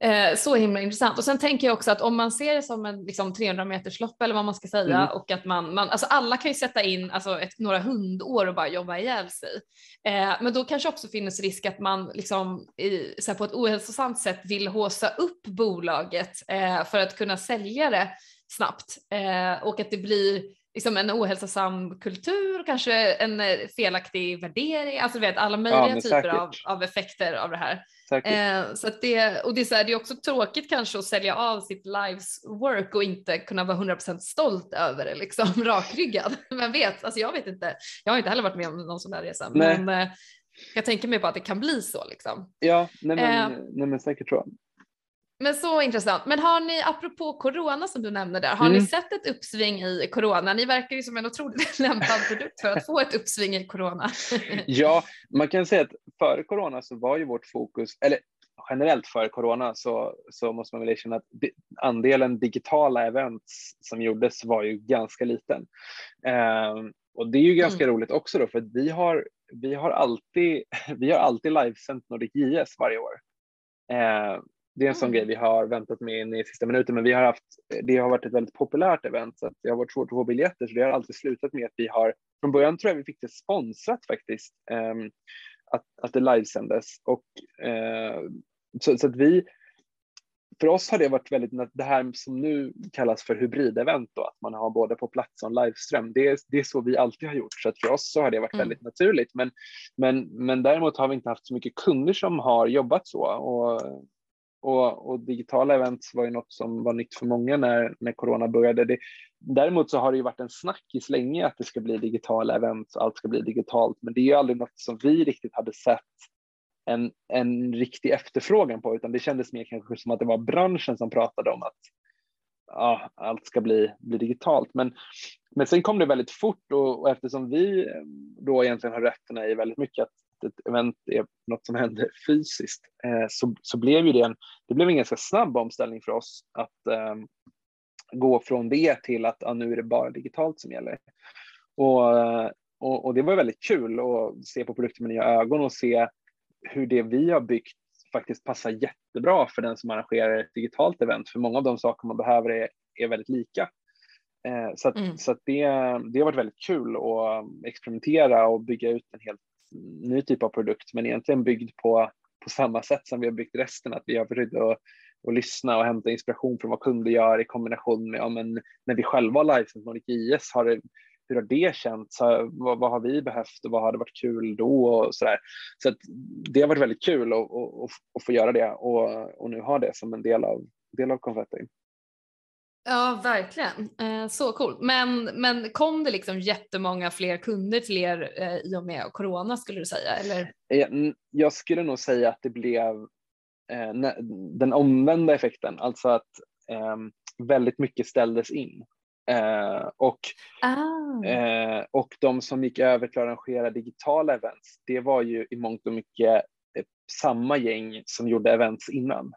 Eh, så himla intressant. Och sen tänker jag också att om man ser det som en liksom, 300 meters lopp eller vad man ska säga mm. och att man, man, alltså alla kan ju sätta in alltså, ett, några hundår och bara jobba ihjäl sig. Eh, men då kanske också finns risk att man liksom, i, så på ett ohälsosamt sätt vill håsa upp bolaget eh, för att kunna sälja det snabbt eh, och att det blir liksom en ohälsosam kultur, kanske en eh, felaktig värdering, alltså vet alla möjliga ja, typer av, av, effekter av det här. Eh, så det, och det är, så här, det är också tråkigt kanske att sälja av sitt lives work och inte kunna vara 100% stolt över det, liksom rakryggad. Vem vet, alltså jag vet inte, jag har inte heller varit med om någon sån där resa, nej. men eh, jag tänker mig bara att det kan bli så liksom. Ja, nej men, eh, nej men säkert så. Men så intressant. Men har ni, apropå corona som du nämnde där, har mm. ni sett ett uppsving i corona? Ni verkar ju som en otroligt lämpad produkt för att få ett uppsving i corona. ja, man kan säga att före corona så var ju vårt fokus, eller generellt före corona så, så måste man väl erkänna att andelen digitala events som gjordes var ju ganska liten. Eh, och det är ju ganska mm. roligt också då för att vi har, vi har alltid, vi har alltid livesänt Nordic JS varje år. Eh, det är en sån mm. grej vi har väntat med in i sista minuten, men vi har haft, det har varit ett väldigt populärt event så att det har varit svårt att få biljetter så det har alltid slutat med att vi har, från början tror jag vi fick det sponsrat faktiskt, um, att, att det livesändes och uh, så, så, att vi, för oss har det varit väldigt, det här som nu kallas för hybridevent då, att man har både på plats och livestream, det, det är så vi alltid har gjort, så att för oss så har det varit mm. väldigt naturligt, men, men, men däremot har vi inte haft så mycket kunder som har jobbat så och och, och, digitala events var ju något som var nytt för många när, när corona började. Det, däremot så har det ju varit en snackis länge att det ska bli digitala events, allt ska bli digitalt, men det är ju aldrig något som vi riktigt hade sett en, en riktig efterfrågan på, utan det kändes mer kanske som att det var branschen som pratade om att ja, allt ska bli, bli digitalt. Men, men sen kom det väldigt fort och, och eftersom vi då egentligen har rötterna i väldigt mycket att ett event är något som händer fysiskt eh, så, så blev ju det en, det blev en ganska snabb omställning för oss att eh, gå från det till att ah, nu är det bara digitalt som gäller. Och, och, och, det var väldigt kul att se på produkten med nya ögon och se hur det vi har byggt faktiskt passar jättebra för den som arrangerar ett digitalt event, för många av de saker man behöver är, är väldigt lika. Eh, så att, mm. så att det, det har varit väldigt kul att experimentera och bygga ut en helt ny typ av produkt, men egentligen byggd på, på samma sätt som vi har byggt resten, att vi har försökt att, och lyssna och hämta inspiration från vad kunder gör i kombination med, ja, men när vi själva har livesänt Nordic IS, har det, hur har det känts? Vad, vad, har vi behövt och vad hade varit kul då? Och så där. så att det har varit väldigt kul att, att, att få göra det och, och nu ha det som en del av, del av Confetti. Ja, verkligen. Eh, så coolt. Men, men kom det liksom jättemånga fler kunder till er eh, i och med corona skulle du säga? Eller? Jag skulle nog säga att det blev eh, den omvända effekten, alltså att ehm, väldigt mycket ställdes in. och, ah. och de som gick över till att arrangera digitala events, det var ju i mångt och mycket samma gäng som gjorde events innan.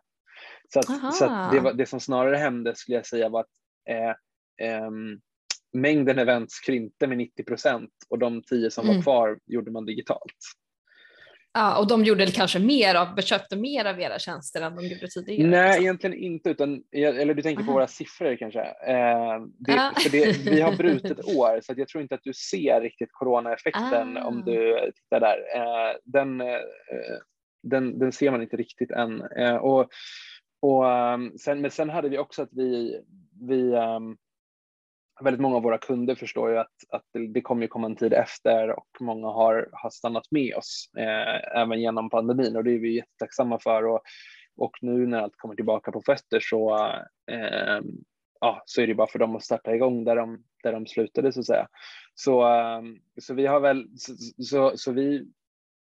Så, att, så att det, var, det, som snarare hände skulle jag säga var att eh, eh, mängden events krympte med 90 procent och de tio som mm. var kvar gjorde man digitalt. Ja, och de gjorde kanske mer av, köpte mer av era tjänster än de gjorde tidigare? Nej, liksom. egentligen inte, utan, eller du tänker Aha. på våra siffror kanske. Eh, det, ah. för det, vi har brutit år, så jag tror inte att du ser riktigt coronaeffekten ah. om du tittar där. Eh, den, eh, den, den ser man inte riktigt än. Eh, och, och, um, sen, men sen hade vi också att vi, vi um, väldigt många av våra kunder förstår ju att, att det, det kommer ju komma en tid efter och många har, har stannat med oss eh, även genom pandemin och det är vi jättetacksamma för. Och, och nu när allt kommer tillbaka på fötter så, eh, ja, så är det bara för dem att starta igång där de, där de slutade så att säga. Så, eh, så vi har väl, så, så, så, vi,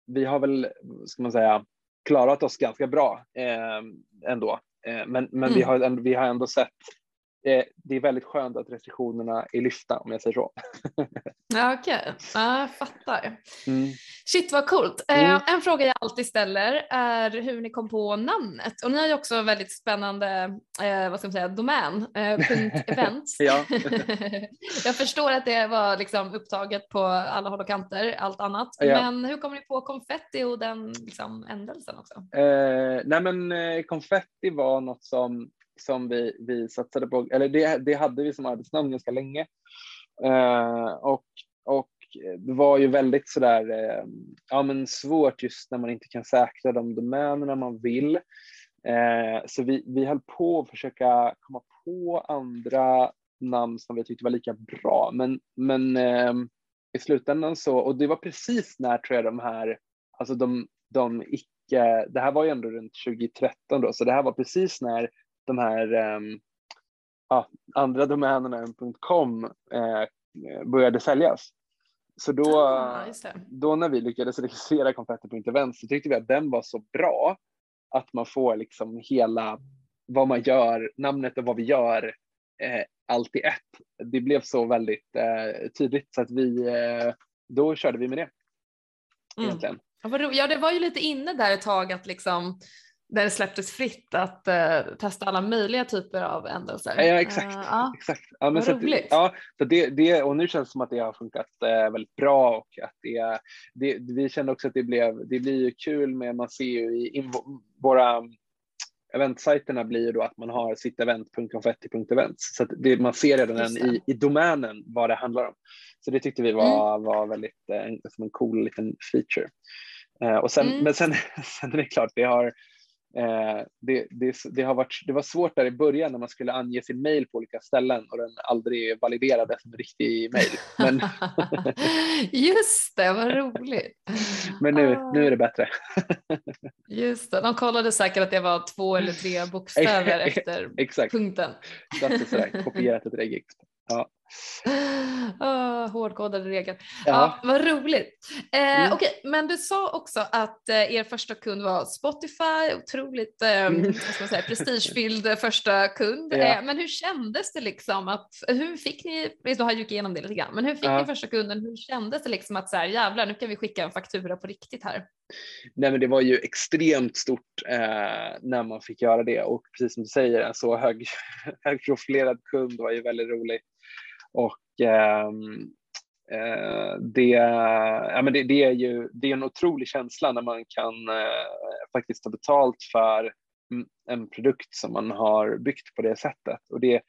vi har väl, ska man säga, klarat oss ganska bra eh, ändå. Eh, men men mm. vi, har, vi har ändå sett Eh, det är väldigt skönt att restriktionerna är lyfta om jag säger så. ja, Okej, okay. ja, jag fattar. Mm. Shit vad coolt. Eh, mm. En fråga jag alltid ställer är hur ni kom på namnet och ni har ju också väldigt spännande eh, vad ska man säga, domän, .events. jag förstår att det var liksom upptaget på alla håll och kanter, allt annat. Ja. Men hur kom ni på konfetti och den liksom, ändelsen också? Nej men konfetti var något som som vi, vi satsade på, eller det, det hade vi som arbetsnamn ganska länge. Eh, och, och det var ju väldigt sådär, eh, ja men svårt just när man inte kan säkra de domänerna man vill. Eh, så vi, vi höll på att försöka komma på andra namn som vi tyckte var lika bra, men, men eh, i slutändan så, och det var precis när tror jag de här, alltså de, de icke, det här var ju ändå runt 2013 då, så det här var precis när de här um, ja, andra domänerna än .com eh, började säljas. Så då, ah, då när vi lyckades registrera konfetti.event så tyckte vi att den var så bra att man får liksom hela vad man gör, namnet och vad vi gör, eh, allt i ett. Det blev så väldigt eh, tydligt så att vi, eh, då körde vi med det. Mm. Ja, det var ju lite inne där ett tag att liksom där det släpptes fritt att uh, testa alla möjliga typer av ändelser. Ja, exakt. Uh, exakt. Ja, men så. Att, ja, så det, det, och nu känns det som att det har funkat uh, väldigt bra och att det, det, vi kände också att det blev, det blir ju kul med, man ser ju i, i våra eventsajterna blir ju då att man har sitt event.konfetti.events så att det, man ser redan i, i domänen vad det handlar om. Så det tyckte vi var, mm. var väldigt som en cool liten feature. och sen, mm. Men sen, sen är det klart, det har det, det, det, har varit, det var svårt där i början när man skulle ange sin mail på olika ställen och den aldrig validerades som riktig mail. Men Just det, vad roligt. Men nu, nu är det bättre. Just det, de kollade säkert att det var två eller tre bokstäver efter Exakt. punkten. Exakt, kopierat ett regex. Ja. Oh, hårdkodade regler. Ja. ja, vad roligt. Eh, mm. Okej, okay, men du sa också att eh, er första kund var Spotify, otroligt eh, mm. säga, prestigefylld första kund. Ja. Eh, men hur kändes det liksom att, hur fick ni, du har gick igenom det lite grann, men hur fick ja. ni första kunden, hur kändes det liksom att så här, jävlar nu kan vi skicka en faktura på riktigt här? Nej men det var ju extremt stort eh, när man fick göra det och precis som du säger en så hög, högprofilerad kund var ju väldigt roligt. Och ehm, eh, det, ja, men det, det, är ju det är en otrolig känsla när man kan eh, faktiskt ta betalt för en produkt som man har byggt på det sättet. Och det,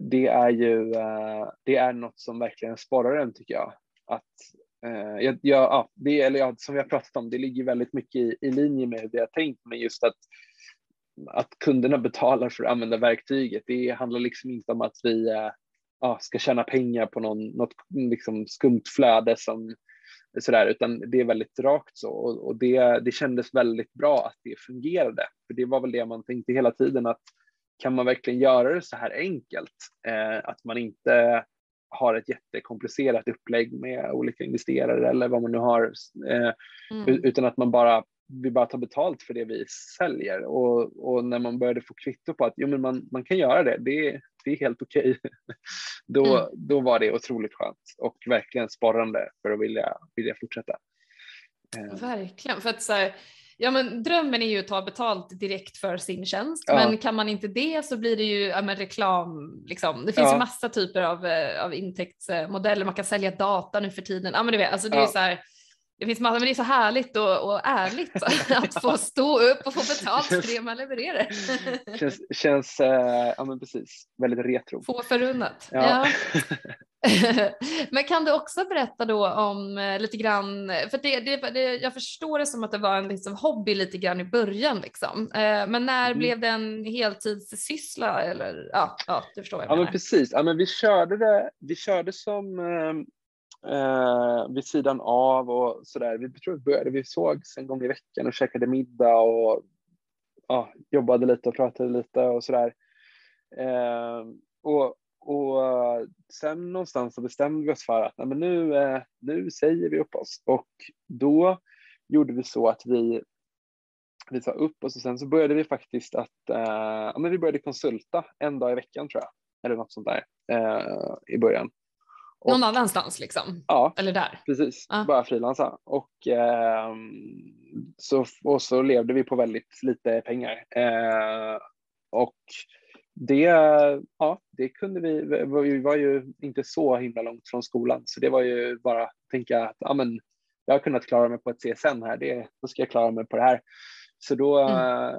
det är ju eh, det är något som verkligen sporrar en tycker jag. Att, eh, jag, ja, det, eller ja, som vi har pratat om, det ligger väldigt mycket i, i linje med hur vi har tänkt, men just att att kunderna betalar för att använda verktyget. Det handlar liksom inte om att vi eh, ja, ska tjäna pengar på någon, något liksom skumt flöde som sådär, utan det är väldigt rakt så och, och, det, det kändes väldigt bra att det fungerade. För det var väl det man tänkte hela tiden att kan man verkligen göra det så här enkelt? Eh, att man inte har ett jättekomplicerat upplägg med olika investerare eller vad man nu har, eh, mm. utan att man bara vi bara tar betalt för det vi säljer och, och när man började få kvitto på att jo, men man, man kan göra det, det, det är helt okej. Okay. Då, mm. då var det otroligt skönt och verkligen sporrande för att vilja, vilja fortsätta. Eh. Verkligen, för att så här, ja men drömmen är ju att ta betalt direkt för sin tjänst, ja. men kan man inte det så blir det ju ja, men reklam, liksom. det finns ja. ju massa typer av, eh, av intäktsmodeller, man kan sälja data nu för tiden, ja men du vet, alltså det är så här, det finns massor, men det är så härligt och, och ärligt att få stå upp och få betalt för det man levererar. känns, känns äh, ja men precis, väldigt retro. Få förunnat. Ja. ja. men kan du också berätta då om eh, lite grann, för det, det, det, jag förstår det som att det var en liksom hobby lite grann i början liksom. Eh, men när mm. blev det en heltidssyssla eller ja, ja du förstår vad jag Ja men precis, ja, men vi körde det, vi körde som eh, vid sidan av och sådär. Vi tror vi började, vi sågs en gång i veckan och käkade middag och ja, jobbade lite och pratade lite och sådär. Eh, och, och sen någonstans så bestämde vi oss för att nej, men nu, eh, nu säger vi upp oss och då gjorde vi så att vi vi sa upp oss och sen så började vi faktiskt att, eh, ja, men vi började konsulta en dag i veckan tror jag, eller något sånt där eh, i början. Och, Någon annanstans liksom? Ja, Eller där? precis. Ja. Bara frilansa. Och, eh, så, och så levde vi på väldigt lite pengar. Eh, och det, ja, det kunde vi, vi var ju inte så himla långt från skolan, så det var ju bara att tänka att ja, men, jag har kunnat klara mig på ett CSN här, det, då ska jag klara mig på det här. Så då, mm.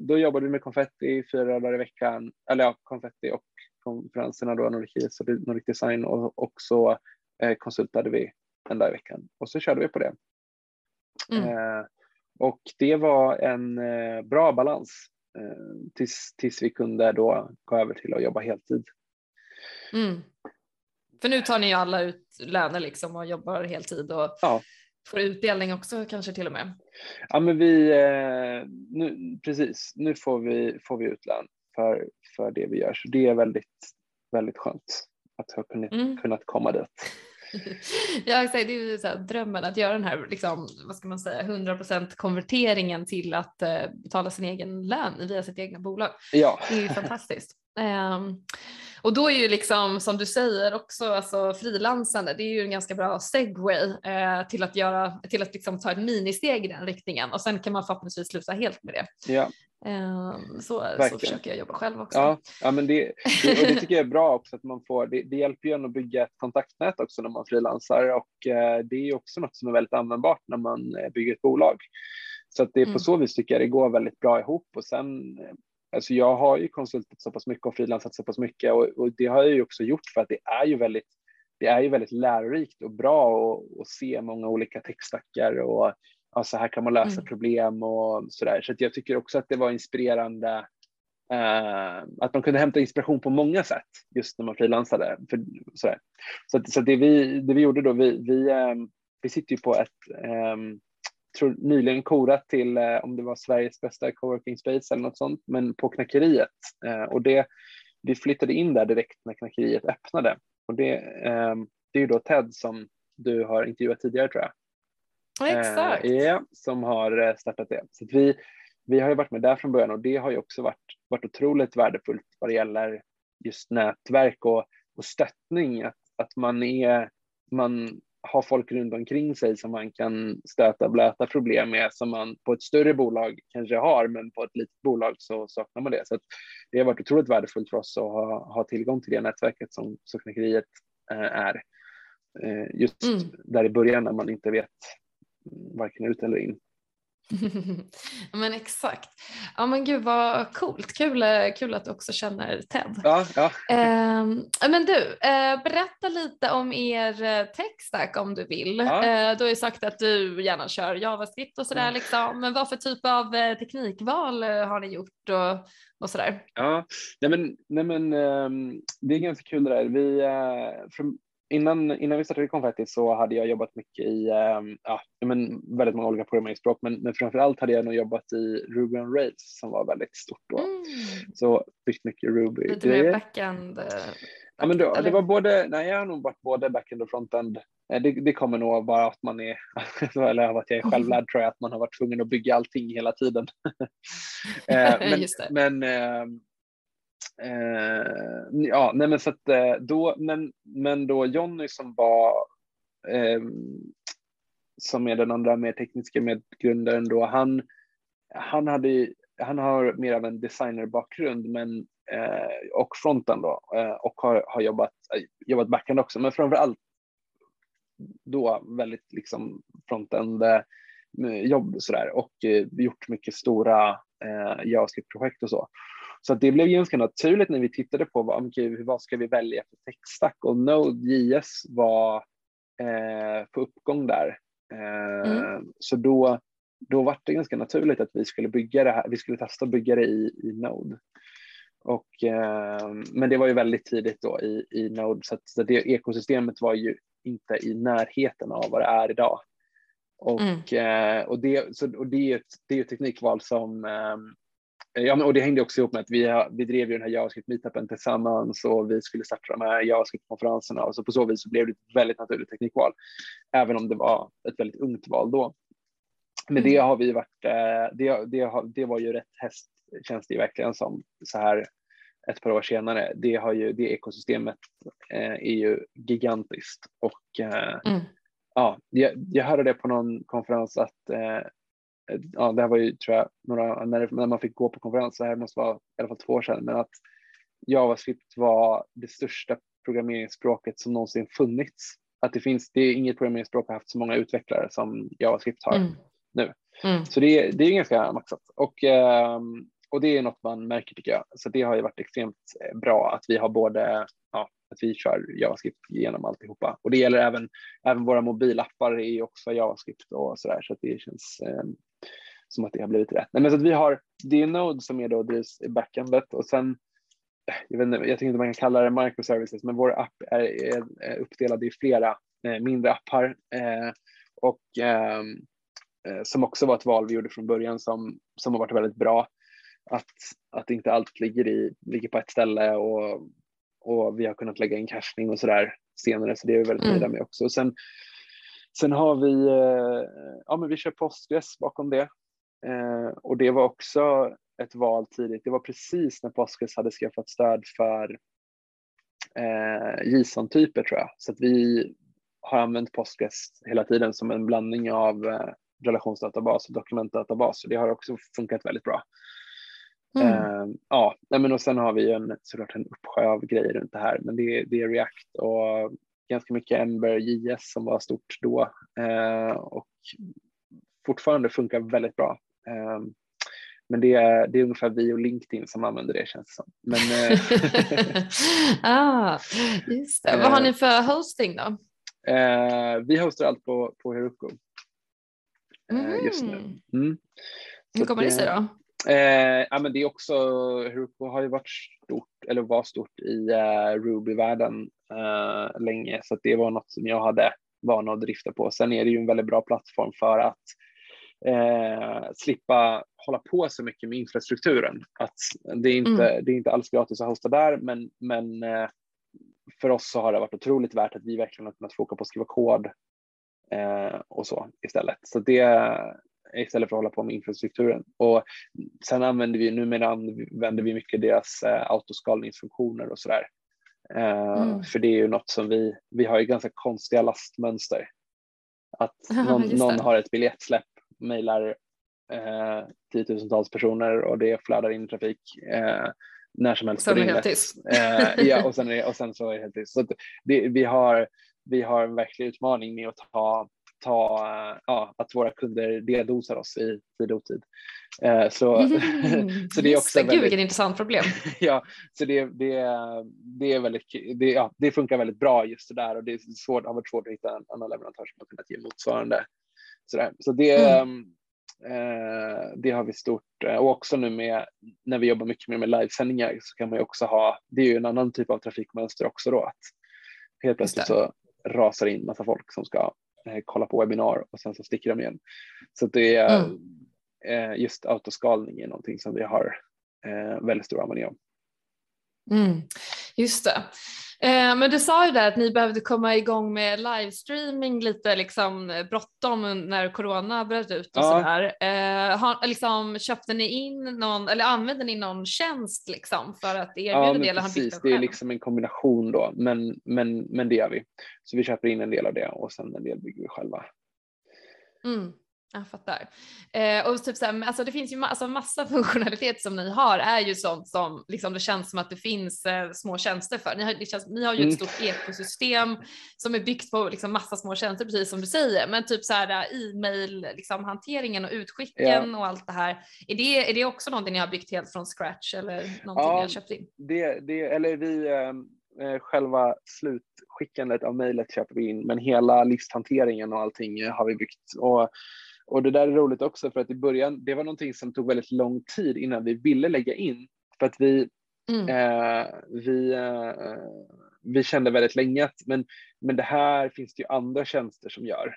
då jobbade vi med konfetti fyra dagar i veckan, eller ja, konfetti och konferenserna då, Nordic East och Nordic Design och, och så eh, konsultade vi en dag i veckan och så körde vi på det. Mm. Eh, och det var en eh, bra balans eh, tills, tills vi kunde då gå över till att jobba heltid. Mm. För nu tar ni ju alla ut löner liksom och jobbar heltid och ja. får utdelning också kanske till och med. Ja men vi, eh, nu, precis, nu får vi, får vi ut lön för, för det vi gör. Så det är väldigt, väldigt skönt att ha kunnat, mm. kunnat komma dit. ja, det är ju så här, drömmen att göra den här, liksom, vad ska man säga, 100% konverteringen till att uh, betala sin egen lön via sitt egna bolag. Ja. Det är ju fantastiskt. Um, och då är ju liksom som du säger också alltså frilansande, det är ju en ganska bra segway eh, till att göra, till att liksom ta ett ministeg i den riktningen och sen kan man förhoppningsvis sluta helt med det. Ja. Eh, så, så försöker jag jobba själv också. Ja, ja men det, det, och det tycker jag är bra också att man får, det, det hjälper ju en att bygga ett kontaktnät också när man frilansar och eh, det är också något som är väldigt användbart när man eh, bygger ett bolag. Så att det är på mm. så vis tycker jag det går väldigt bra ihop och sen Alltså jag har ju konsultat så pass mycket och frilansat så pass mycket och, och, det har jag ju också gjort för att det är ju väldigt, det är ju väldigt lärorikt och bra att se många olika textstackar och ja, så här kan man lösa mm. problem och så där. Så jag tycker också att det var inspirerande Uh, att man kunde hämta inspiration på många sätt just när man frilansade. Sådär. Så, att, så det, vi, det vi gjorde då, vi, vi, um, vi sitter ju på ett um, tror nyligen korat till eh, om det var Sveriges bästa coworking space eller något sånt, men på Knackeriet. Eh, och det, vi flyttade in där direkt när Knackeriet öppnade. Och det, eh, det är ju då Ted som du har intervjuat tidigare tror jag. Exakt. Ja, som har startat det. Så vi, vi har ju varit med där från början och det har ju också varit, varit otroligt värdefullt vad det gäller just nätverk och, och stöttning. Att, att man är, man ha folk runt omkring sig som man kan stöta och blöta problem med som man på ett större bolag kanske har, men på ett litet bolag så saknar man det. Så det har varit otroligt värdefullt för oss att ha, ha tillgång till det nätverket som Sockerknäckeriet eh, är. Eh, just mm. där i början när man inte vet varken ut eller in. men exakt. Ja men gud vad coolt. Kul, eh, kul att du också känner Ted. Ja, ja. Eh, men du, eh, berätta lite om er eh, techstack om du vill. Ja. Eh, du har ju sagt att du gärna kör JavaScript och sådär liksom. Men vad för typ av eh, teknikval har ni gjort och, och sådär? Ja, nej men, nej men ehm, det är ganska kul det där. Vi, från, innan, innan vi startade Confetti så hade jag jobbat mycket i um, ja, men väldigt många olika programmeringsspråk, men, men framför allt hade jag nog jobbat i Ruby on Rails som var väldigt stort då. Mm. Så byggt mycket Ruby. Lite mer backend? Uh, ja, men då, det var både, nej jag har nog varit både backend och frontend. Eh, det, det kommer nog bara att man är, eller av att jag är självlärd tror jag, att man har varit tvungen att bygga allting hela tiden. Eh, men, men ehm, Eh, ja, nej men så att eh, då, men, men då Jonny som var, eh, som är den andra mer tekniska medgrundaren då, han, han hade han har mer av en designerbakgrund men, eh, och fronten då eh, och har, har jobbat, eh, jobbat backend också, men framför allt då väldigt liksom frontend jobb sådär och gjort mycket stora eh, JavaScript-projekt och så. Så det blev ganska naturligt när vi tittade på vad, okay, vad ska vi välja för techstack och Node.js var eh, på uppgång där. Eh, mm. Så då, då var det ganska naturligt att vi skulle bygga det här, vi skulle testa att bygga det i, i Node. Och, eh, men det var ju väldigt tidigt då i, i Node så, att, så det ekosystemet var ju inte i närheten av vad det är idag. Och, mm. eh, och, det, så, och det, är ett, det är ett teknikval som eh, Ja, men, och det hängde också ihop med att vi, vi drev ju den här JavaScript meetupen tillsammans och vi skulle starta de här JavaScript-konferenserna och så på så vis så blev det ett väldigt naturligt teknikval, även om det var ett väldigt ungt val då. Men det mm. har vi varit, eh, det, det, det var ju rätt häst känns det verkligen som så här ett par år senare. Det, har ju, det ekosystemet eh, är ju gigantiskt och eh, mm. ja, jag, jag hörde det på någon konferens att eh, ja, det här var ju tror jag några, när, när man fick gå på konferens, det här måste vara i alla fall två år sedan, men att JavaScript var det största programmeringsspråket som någonsin funnits. Att det finns, det är inget programmeringsspråk har haft så många utvecklare som JavaScript har mm. nu. Mm. Så det, det är ganska maxat och, ehm, och det är något man märker tycker jag. Så det har ju varit extremt eh, bra att vi har både ja, att vi kör JavaScript genom alltihopa och det gäller även, även våra mobilappar är också JavaScript och så där så att det känns eh, som att det har blivit rätt. Nej, men så att vi har det är Node som är då drivs i backendet och sen jag, vet inte, jag tycker inte man kan kalla det microservices, men vår app är, är uppdelad i flera eh, mindre appar eh, och ehm, eh, som också var ett val vi gjorde från början som, som har varit väldigt bra. Att, att inte allt ligger, i, ligger på ett ställe och, och vi har kunnat lägga in cachning och sådär senare, så det är vi väldigt nöjda mm. med också. sen, sen har vi, ja men vi kör Postgres bakom det och det var också ett val tidigt. Det var precis när Postgres hade skaffat stöd för eh, JSON-typer tror jag. Så att vi har använt Postgres hela tiden som en blandning av eh, relationsdatabas och dokumentdatabas. Och det har också funkat väldigt bra. Mm. Eh, ja, men och sen har vi en, såklart en uppsjö av grejer runt det här, men det, det är React och ganska mycket Ember JS som var stort då eh, och fortfarande funkar väldigt bra. Ehm, men det är, det är ungefär vi och LinkedIn som använder det känns det som. Men, eh, ah, just det. Vad har ni eh, för hosting då? Eh, vi hostar allt på, på Heroku mm. just nu. Mm. Hur kommer det sig då? Eh, ja, men det är också, Heroku har ju varit stort, eller var stort i uh, Ruby-världen uh, länge, så det var något som jag hade vana att drifta på. Sen är det ju en väldigt bra plattform för att eh, slippa hålla på så mycket med infrastrukturen. Att det, är inte, mm. det är inte alls gratis att hosta där, men, men eh, för oss så har det varit otroligt värt att vi verkligen har kunnat foka på att skriva kod eh, och så istället. Så det istället för att hålla på med infrastrukturen. Och sen använder vi, numera använder vi mycket deras eh, autoskalningsfunktioner och sådär. Eh, mm. För det är ju något som vi, vi har ju ganska konstiga lastmönster. Att någon, någon har ett biljettsläpp mejlar eh, tiotusentals personer och det flödar in trafik eh, när som helst. Sen är det helt tyst. Eh, ja, och sen, är, och sen så är det helt tyst. Så det, vi, har, vi har en verklig utmaning med att ta ta, ja, att våra kunder dedosar oss i tid och otid. Eh, så, mm, så det är också det, väldigt, Gud vilket intressant problem. ja, så det, det, det, är väldigt, det, ja, det funkar väldigt bra just det där och det är svårt, har varit svårt att hitta en annan leverantör som har kunnat ge motsvarande Sådär. Så det, mm. eh, det har vi stort eh, och också nu med när vi jobbar mycket mer med livesändningar så kan man ju också ha, det är ju en annan typ av trafikmönster också då att helt plötsligt så rasar in massa folk som ska eh, kolla på webbinar och sen så sticker de igen. Så det är mm. eh, just autoskalning är någonting som vi har eh, väldigt stor användning av. Mm. Just det. Eh, men du sa ju där att ni behövde komma igång med livestreaming lite liksom bråttom när corona bröt ut och ja. sådär. Eh, liksom, köpte ni in någon eller använde ni någon tjänst liksom för att erbjuda ja, det? Eller precis, det är liksom en kombination då, men, men, men det gör vi. Så vi köper in en del av det och sen en del bygger vi själva. Mm. Jag fattar. Eh, och typ så här, alltså det finns ju ma alltså massa funktionalitet som ni har är ju sånt som liksom det känns som att det finns eh, små tjänster för. Ni har, känns, ni har ju ett mm. stort ekosystem som är byggt på liksom massa små tjänster, precis som du säger. Men typ så här eh, e-mail, liksom hanteringen och utskicken ja. och allt det här. Är det, är det också någonting ni har byggt helt från scratch eller någonting ja, ni har köpt in? Det, det, eller vi, ehm, eh, själva slutskickandet av mejlet köper vi in, men hela listhanteringen och allting har vi byggt. Och och det där är roligt också för att i början, det var någonting som tog väldigt lång tid innan vi ville lägga in. För att vi, mm. eh, vi, eh, vi kände väldigt länge att men, men det här finns det ju andra tjänster som gör.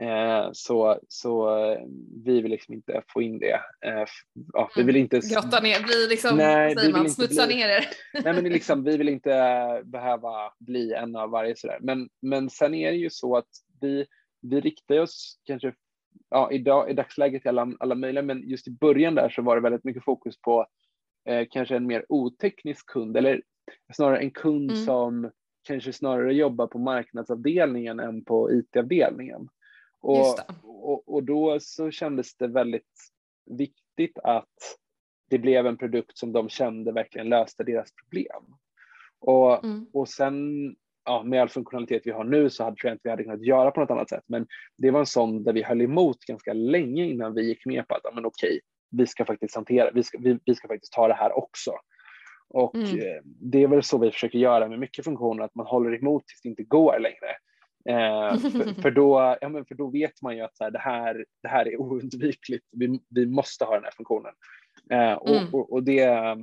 Eh, så, så eh, vi vill liksom inte få in det. Eh, ja, vi vill inte... Grotta ner, bli liksom, nej, säger man, smutsa bli, ner er. nej men liksom, vi vill inte behöva bli en av varje sådär. Men, men sen är det ju så att vi, vi riktar oss kanske ja, idag, i dagsläget i alla, alla möjliga, men just i början där så var det väldigt mycket fokus på eh, kanske en mer oteknisk kund eller snarare en kund mm. som kanske snarare jobbar på marknadsavdelningen än på IT-avdelningen. Och, och, och, då så kändes det väldigt viktigt att det blev en produkt som de kände verkligen löste deras problem. Och, mm. och sen ja, med all funktionalitet vi har nu så hade, tror jag inte vi hade kunnat göra på något annat sätt. Men det var en sån där vi höll emot ganska länge innan vi gick med på att ja, men okej, vi ska faktiskt hantera, vi ska, vi, vi ska faktiskt ta det här också. Och mm. Eh, det är väl så vi försöker göra med mycket funktioner, att man håller emot tills det inte går längre. Eh, för, för, då, ja, men för då vet man ju att så här, det, här, det här är oundvikligt, vi, vi måste ha den här funktionen. Eh, och, mm. och, och, det,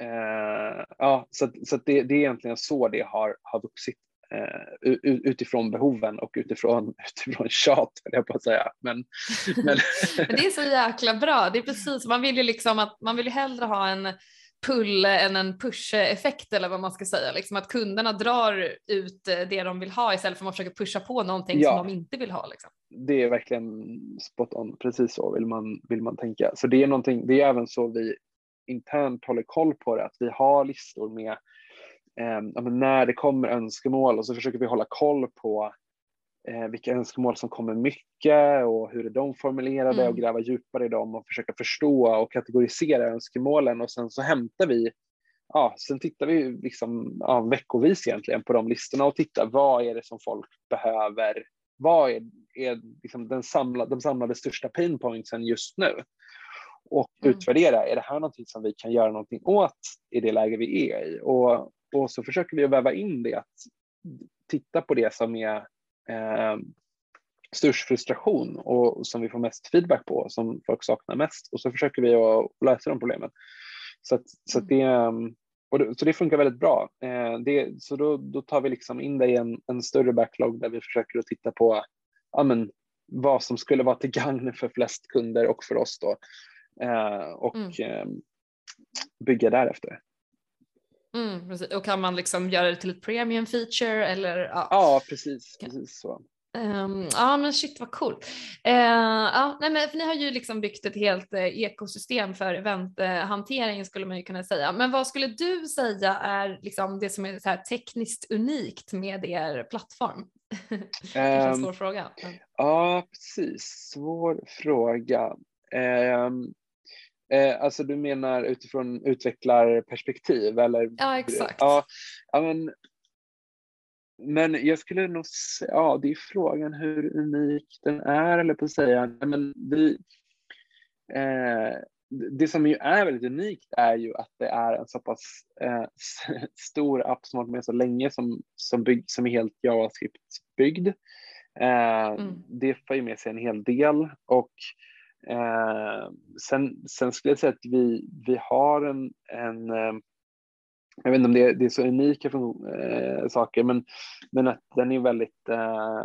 Eh, ja, så så det, det är egentligen så det har, har vuxit eh, utifrån behoven och utifrån, utifrån tjat, jag på att säga. Men, men... men det är så jäkla bra. Det är precis, man vill ju liksom att man vill hellre ha en pull än en push-effekt eller vad man ska säga. Liksom att kunderna drar ut det de vill ha istället för att man försöker pusha på någonting ja, som de inte vill ha. Liksom. Det är verkligen spot on, precis så vill man, vill man tänka. Så det är någonting, det är även så vi internt håller koll på det, att vi har listor med eh, när det kommer önskemål och så försöker vi hålla koll på eh, vilka önskemål som kommer mycket och hur är de formulerade mm. och gräva djupare i dem och försöka förstå och kategorisera önskemålen och sen så hämtar vi Ja, sen tittar vi liksom, ja, veckovis egentligen på de listorna och tittar vad är det som folk behöver? Vad är, är liksom den samlade, de samlade största pain pointsen just nu? Och mm. utvärdera, är det här någonting som vi kan göra någonting åt i det läge vi är i? Och, och så försöker vi väva in det, att titta på det som är eh, störst frustration och som vi får mest feedback på, som folk saknar mest och så försöker vi att lösa de problemen. Så, att, så att det, och det, så det funkar väldigt bra. Eh, det, så då, då tar vi liksom in det i en, en större backlog där vi försöker att titta på ja, men, vad som skulle vara till gagn för flest kunder och för oss då. Eh, och mm. Eh, bygga därefter. Mm, precis. Och kan man liksom göra det till ett premium feature eller? Ja, ja precis, precis så. Um, ja men shit vad coolt. Uh, ja, nej, men, för ni har ju liksom byggt ett helt uh, ekosystem för eventhantering skulle man ju kunna säga. Men vad skulle du säga är liksom det som är så tekniskt unikt med er plattform? det är en svår um, fråga. Ja precis, svår fråga. Um, Eh, alltså du menar utifrån utvecklarperspektiv eller? Ja exakt. Ja, ja men, men jag skulle nog säga, ja det är frågan hur unik den är eller på att säga. Men vi, eh, det som ju är väldigt unikt är ju att det är en så pass eh, stor app som har varit med så länge som, som, bygg, som är helt JavaScript-byggd. Eh, mm. Det får ju med sig en hel del och Eh, sen, sen skulle jag säga att vi, vi har en, en eh, jag vet inte om det är, det är så unika eh, saker, men, men att den är väldigt, eh,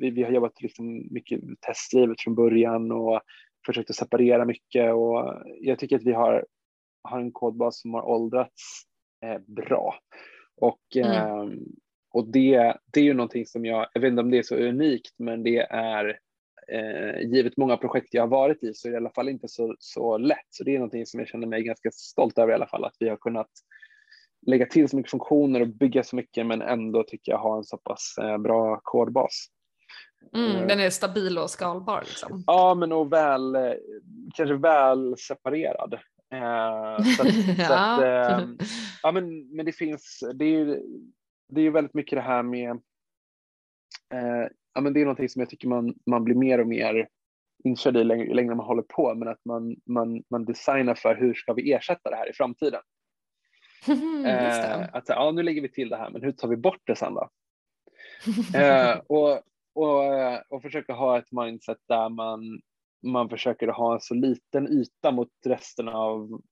vi, vi har jobbat liksom mycket testdrivet från början och försökt att separera mycket och jag tycker att vi har, har en kodbas som har åldrats eh, bra. Och, mm. Ehm, och det, det är ju någonting som jag, jag vet inte om det är så unikt, men det är eh, givet många projekt jag har varit i så är det i alla fall inte så, så lätt. Så det är någonting som jag känner mig ganska stolt över i alla fall, att vi har kunnat lägga till så mycket funktioner och bygga så mycket men ändå tycker jag ha en så pass eh, bra kodbas. Mm, den är stabil och skalbar liksom. Ja, men och väl, kanske väl separerad. Eh, så att, ja. Så att, eh, ja, men, men det finns, det är ju det är väldigt mycket det här med, eh, ja, men det är någonting som jag tycker man, man blir mer och mer inkörd i längre, längre man håller på, men att man, man, man designar för hur ska vi ersätta det här i framtiden. eh, att ja, nu lägger vi till det här, men hur tar vi bort det sen då? eh, och, och, och försöka ha ett mindset där man, man försöker ha en så liten yta mot resten av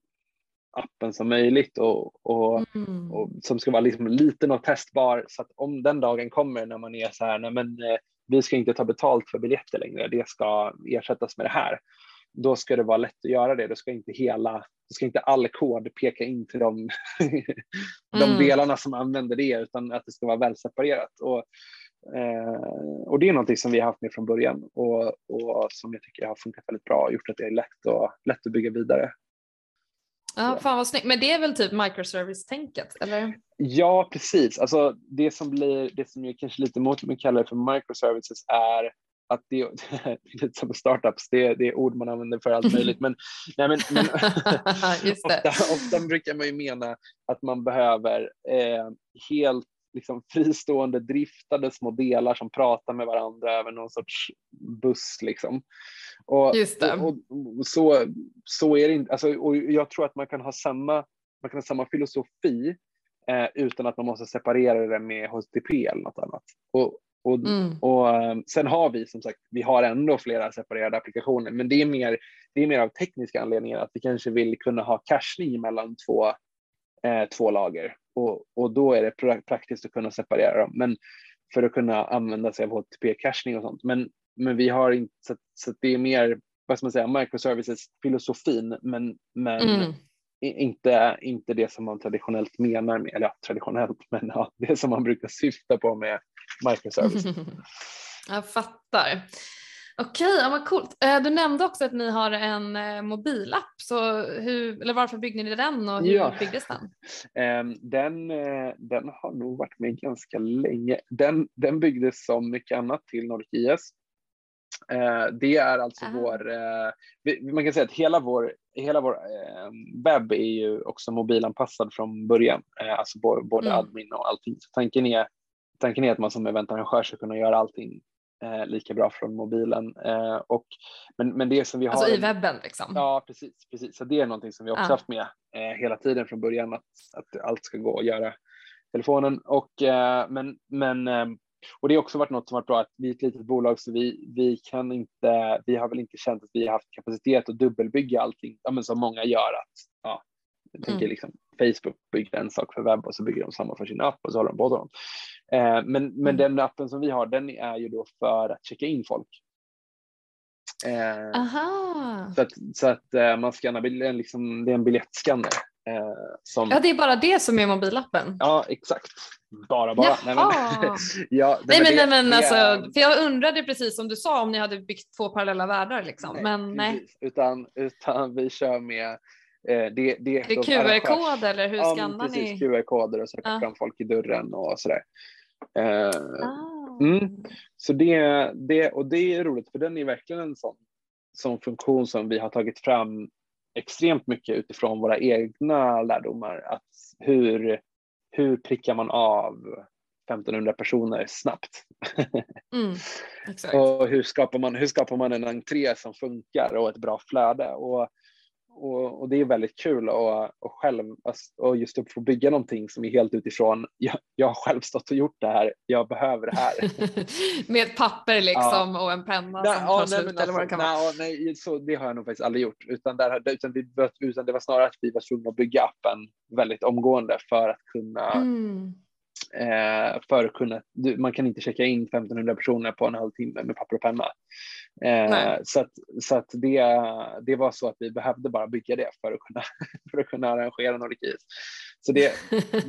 appen som möjligt och, och, mm. och som ska vara liksom liten och testbar så att om den dagen kommer när man är så här, nej men eh, vi ska inte ta betalt för biljetter längre, det ska ersättas med det här. Då ska det vara lätt att göra det. Då ska inte hela, då ska inte all kod peka in till de, de mm. delarna som använder det, utan att det ska vara välseparerat. Och, eh, och det är någonting som vi har haft med från början och, och som jag tycker har funkat väldigt bra och gjort att det är lätt, och, lätt att bygga vidare. Ja, fan vad snyggt. Men det är väl typ microservice-tänket, eller? Ja, precis. Alltså det som blir, det som jag kanske lite mot mig kallar för microservices är att det, är lite som startups, det, det är ord man använder för allt möjligt. Men, nej, men, men ofta, ofta, brukar man ju mena att man behöver eh, helt liksom, fristående driftade små delar som pratar med varandra över någon sorts buss. Liksom. Och, och, och, så, så är det inte. Alltså, och jag tror att man kan ha samma, man kan ha samma filosofi eh, utan att man måste separera det med HTTP eller något annat. Och, och, mm. och um, sen har vi som sagt, vi har ändå flera separerade applikationer, men det är mer, det är mer av tekniska anledningar att vi kanske vill kunna ha cachning mellan två, eh, två lager och, och då är det praktiskt att kunna separera dem. Men för att kunna använda sig av HTTP-cachning och sånt. Men, men vi har inte, så, så det är mer, vad ska man säga, microservices-filosofin, men, men mm. inte, inte det som man traditionellt menar med, eller ja, traditionellt, men ja, det som man brukar syfta på med microservices. Jag fattar. Okej, ja, vad coolt. Eh, du nämnde också att ni har en eh, mobilapp, så hur, eller varför byggde ni den och hur ja. byggdes den? Ehm, den? Den har nog varit med ganska länge. Den, den byggdes som mycket annat till Nordic IS. Eh, det är alltså Aha. vår, man kan säga att hela vår, hela vår webb är ju också mobilanpassad från början, alltså både mm. admin och allting. Så tanken är, tanken är att man som eventarrangör ska kunna göra allting eh, lika bra från mobilen. Eh, och, men, men det som vi alltså har... Alltså i webben liksom? Ja, precis. precis. Så det är någonting som vi också ah. haft med eh, hela tiden från början, att, att allt ska gå att göra telefonen. Och, eh, men, men, eh, och det har också varit något som varit bra att vi är ett litet bolag så vi, vi kan inte, vi har väl inte känt att vi har haft kapacitet att dubbelbygga allting, ja, men som många gör. Att, ja, jag tänker mm. liksom Facebook bygger en sak för webb och så bygger de samma för sin app och så håller de båda dem. Eh, men men mm. den appen som vi har den är ju då för att checka in folk. Eh. Så att, så att eh, man skannar, liksom, det är en biljettskanner. Eh, som... Ja, det är bara det som är mobilappen? Ja, exakt. Bara, bara. Nej, men, ja, nej, men, det, nej, men alltså, är... för jag undrade precis som du sa om ni hade byggt två parallella världar liksom. Nej, men nej. Utan, utan vi kör med Eh, det, det, är det QR-kod eller hur skannar ja, precis, ni? QR-koder och söka ah. fram folk i dörren och sådär. Eh, ah. mm. Så det, det, och det är roligt för den är verkligen en sån, sån funktion som vi har tagit fram extremt mycket utifrån våra egna lärdomar. Att hur, hur prickar man av 1500 personer snabbt? Mm, och hur skapar, man, hur skapar man en entré som funkar och ett bra flöde? Och och, och, det är väldigt kul att och själv och just att få bygga någonting som är helt utifrån. Jag, jag har själv stått och gjort det här. Jag behöver det här. Med ett papper liksom ja. och en penna nej, som tar slut eller vad det kan nej, vara. Nej, så det har jag nog faktiskt aldrig gjort, utan, där, utan, vi, utan det var snarare att vi var tvungna att bygga appen väldigt omgående för att kunna mm eh, för att kunna, du, man kan inte checka in 1500 personer på en halvtimme med papper och penna. Eh, så att, så att det, det var så att vi behövde bara bygga det för att kunna, för att kunna arrangera Nordic. Så det,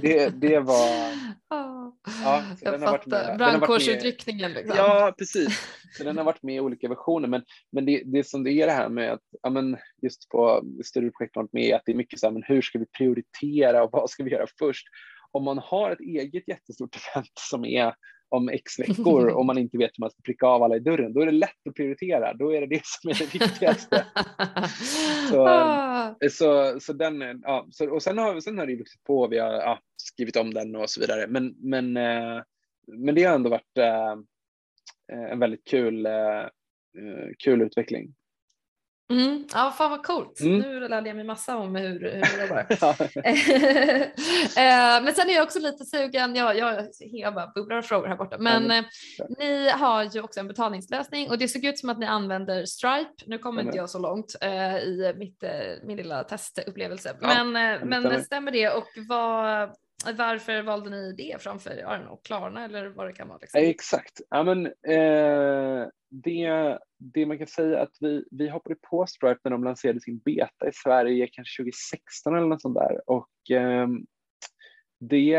det, det var... Ja, jag fattar, brandkårsutryckningen. Liksom. Ja, precis. Så den har varit med i olika versioner. Men, men det, det som det är det här med att ja, men just på större projekt med att det är mycket så här, men hur ska vi prioritera och vad ska vi göra först? Om man har ett eget jättestort event som är om x veckor och man inte vet hur man ska pricka av alla i dörren, då är det lätt att prioritera. Då är det det som är det viktigaste. så, ah. så, så den, ja, så, och sen har, sen har det vuxit på, vi har ja, skrivit om den och så vidare. Men, men, eh, men det har ändå varit eh, en väldigt kul, eh, kul utveckling. Mm. Ja, fan vad coolt. Mm. Nu lärde jag mig massa om hur, hur du jobbar. Eh, men sen är jag också lite sugen, jag, jag, jag bara bubblar och frågor här borta, men mm. ni har ju också en betalningslösning och det såg ut som att ni använder Stripe. Nu kommer inte jag så långt eh, i mitt, eh, min lilla testupplevelse, ja, men, men stämmer. stämmer det och vad, varför valde ni det framför know, Klarna eller vad det kan vara? Liksom? Exakt. Ja, men, eh, det, det man kan säga är att vi, vi hoppade på Stripe när de lanserade sin beta i Sverige kanske 2016 eller något sånt där och eh, det,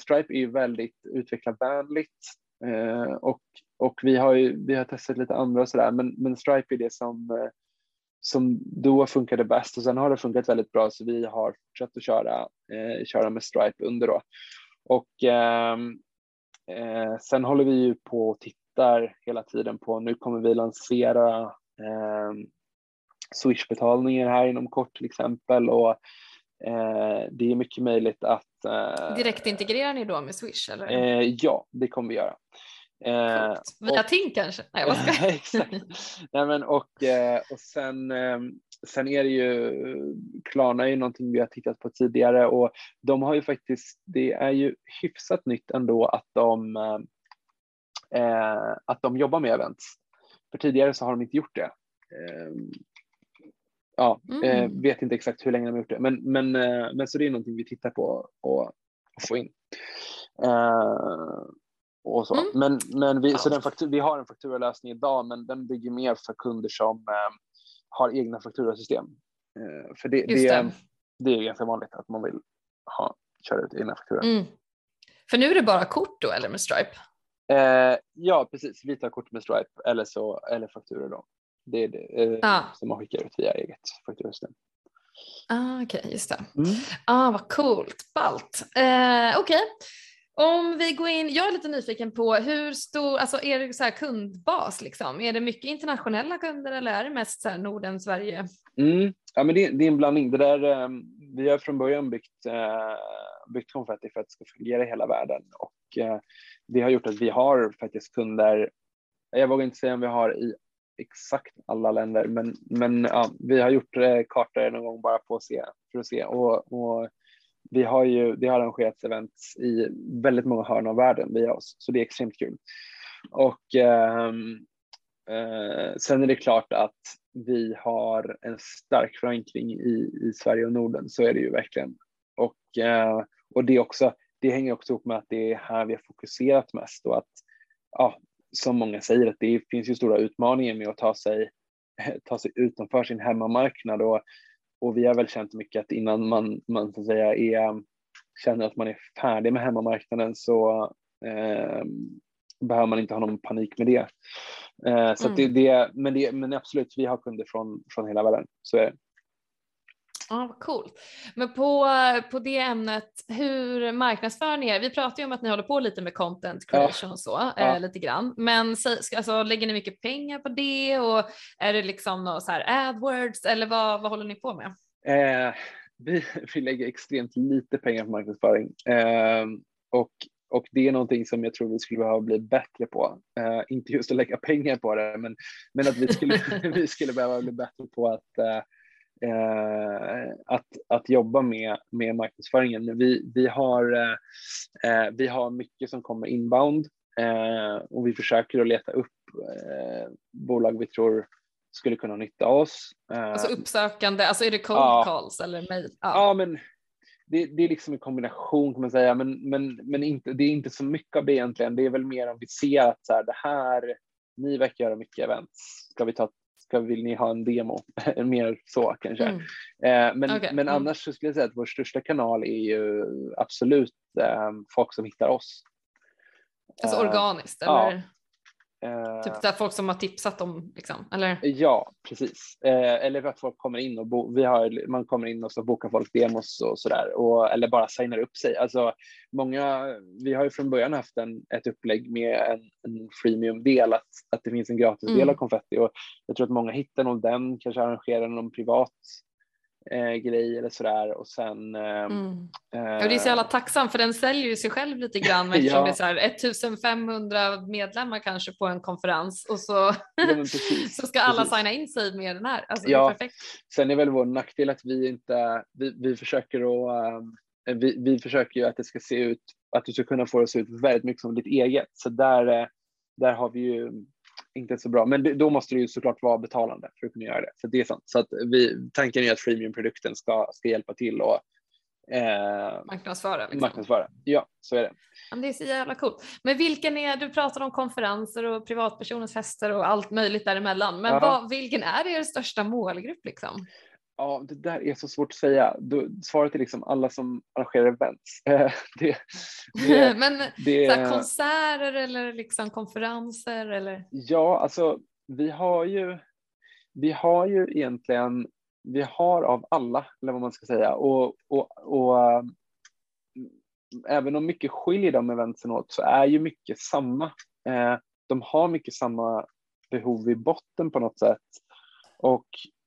Stripe är ju väldigt utvecklarvänligt eh, och, och vi har ju, vi har testat lite andra och sådär men, men Stripe är det som eh, som då funkade bäst och sen har det funkat väldigt bra så vi har fortsatt att köra, eh, köra med Stripe under då. Och eh, eh, sen håller vi ju på och tittar hela tiden på, nu kommer vi lansera eh, Swish-betalningar här inom kort till exempel och eh, det är mycket möjligt att eh, Direkt integrerar ni då med Swish? Eller? Eh, ja, det kommer vi göra. Eh, Via och, Ting kanske? Nej, jag ska. exakt. Nej, men, och, eh, och sen, eh, sen är det ju, Klarna är ju någonting vi har tittat på tidigare och de har ju faktiskt, det är ju hyfsat nytt ändå att de, eh, att de jobbar med events. För tidigare så har de inte gjort det. Eh, ja, eh, mm. vet inte exakt hur länge de har gjort det, men, men, men så det är någonting vi tittar på och, få in och så. Mm. Men, men vi, så den faktur, vi har en fakturalösning idag, men den bygger mer för kunder som eh, har egna fakturasystem. Eh, för det, det, det. det, är ganska vanligt att man vill ha, köra ut egna fakturor. Mm. För nu är det bara kort då eller med Stripe? Eh, ja, precis. Vi tar kort med Stripe eller, så, eller fakturor då. Det är det eh, ah. som man skickar ut via eget fakturasystem. Ah, Okej, okay, just det. Mm. Ah, vad coolt, ballt. Eh, Okej. Okay. Om vi går in, jag är lite nyfiken på hur stor, alltså är det så här kundbas liksom? Är det mycket internationella kunder eller är det mest så här Norden, Sverige? Mm. Ja, men det, det, är en blandning. Det där, eh, vi har från början byggt, eh, byggt Confetti för att det ska fungera i hela världen och eh, det har gjort att vi har faktiskt kunder. Jag vågar inte säga om vi har i exakt alla länder, men, men ja, vi har gjort kartor någon gång bara på att se, för att se och, och vi har ju, det har arrangerats events i väldigt många hörn av världen via oss, så det är extremt kul. Och eh, eh, sen är det klart att vi har en stark förankring i, i Sverige och Norden, så är det ju verkligen. Och, eh, och det, också, det hänger också ihop med att det är här vi har fokuserat mest och att, ja, som många säger, att det finns ju stora utmaningar med att ta sig, ta sig utanför sin hemmamarknad och och vi har väl känt mycket att innan man, man så att säga är, känner att man är färdig med hemmamarknaden så eh, behöver man inte ha någon panik med det. Eh, så mm. det, det, men, det, men absolut, vi har kunder från, från hela världen. Så är det. Ja, vad coolt. Men på, på det ämnet, hur marknadsför ni er? Vi pratar ju om att ni håller på lite med content creation ja. och så, ja. eh, lite grann. Men alltså, lägger ni mycket pengar på det och är det liksom något så här AdWords eller vad, vad håller ni på med? Eh, vi, vi lägger extremt lite pengar på marknadsföring eh, och och det är någonting som jag tror vi skulle behöva bli bättre på. Eh, inte just att lägga pengar på det, men, men att vi skulle, vi skulle behöva bli bättre på att eh, att, att jobba med, med marknadsföringen. Vi, vi, har, eh, eh, vi har mycket som kommer inbound eh, och vi försöker att leta upp eh, bolag vi tror skulle kunna nytta oss. Eh, alltså uppsökande, alltså är det cold ja, calls eller mejl? Ja. ja, men det, det, är liksom en kombination kan man säga, men, men, men inte, det är inte så mycket av det egentligen. Det är väl mer om vi ser att så här, det här, ni verkar göra mycket events, ska vi ta ska, vill ni ha en demo? Mer så kanske. Mm. Eh, men, okay. men mm. annars så skulle jag säga att vår största kanal är ju absolut eh, folk som hittar oss. Alltså organiskt? Eller? Ja. Eh, typ där folk som har tipsat om, liksom, eller? Ja, precis. Eh, eller att folk kommer in och bo, vi har, man kommer in och så bokar folk demos och sådär, eller bara signar upp sig. Alltså, många, vi har ju från början haft en, ett upplägg med en, en freemium-del, att, att det finns en gratis del mm. av konfetti och jag tror att många hittar nog den, kanske arrangerar någon privat eh, grej eller sådär och sen. Eh, mm. Eh, det är så jävla tacksam för den säljer ju sig själv lite grann eftersom ja. det är så här 1500 medlemmar kanske på en konferens och så, ja, så ska alla precis. signa in sig med den här. Alltså, ja. perfekt. Sen är väl vår nackdel att vi inte, vi, vi försöker att äh, vi, vi försöker ju att det ska se ut, att du ska kunna få det att se ut väldigt mycket som ditt eget. Så där, eh, där har vi ju inte så bra, men då måste det ju såklart vara betalande för att kunna göra det. Så det är sant. Så att vi, tanken är att freemium-produkten ska, ska hjälpa till och eh, marknadsföra. Liksom. marknadsföra. Ja, så är det. Men det är så jävla coolt. Men vilken är, du pratar om konferenser och privatpersoners fester och allt möjligt däremellan, men vad, vilken är er största målgrupp liksom? Ja, det där är så svårt att säga. Du, svaret är liksom alla som arrangerar events. det, det, Men det, så konserter eller liksom konferenser eller? Ja, alltså vi har ju, vi har ju egentligen, vi har av alla, eller vad man ska säga, och, och, och även om mycket skiljer de eventsen åt så är ju mycket samma. Äh, de har mycket samma behov i botten på något sätt. Och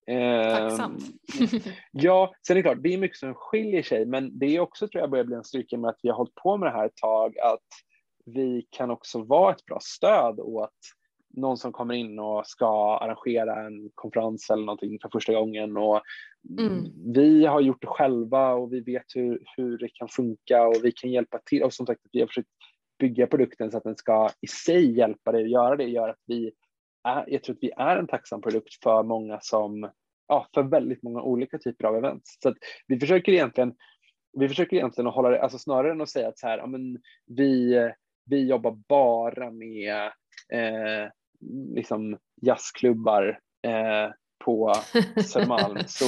Tacksamt. Ehm, ja, sen är det klart, det är mycket som skiljer sig, men det är också tror jag börjar bli en styrka med att vi har hållit på med det här ett tag, att vi kan också vara ett bra stöd åt någon som kommer in och ska arrangera en konferens eller någonting för första gången och mm. vi har gjort det själva och vi vet hur, hur det kan funka och vi kan hjälpa till och som sagt vi har försökt bygga produkten så att den ska i sig hjälpa dig att göra det gör att vi är, jag tror att vi är en tacksam produkt för många som, ja, för väldigt många olika typer av events. Så vi försöker egentligen, vi försöker egentligen att hålla det, alltså snarare än att säga att så här, ja, men vi, vi jobbar bara med eh, liksom jazzklubbar eh, på Södermalm så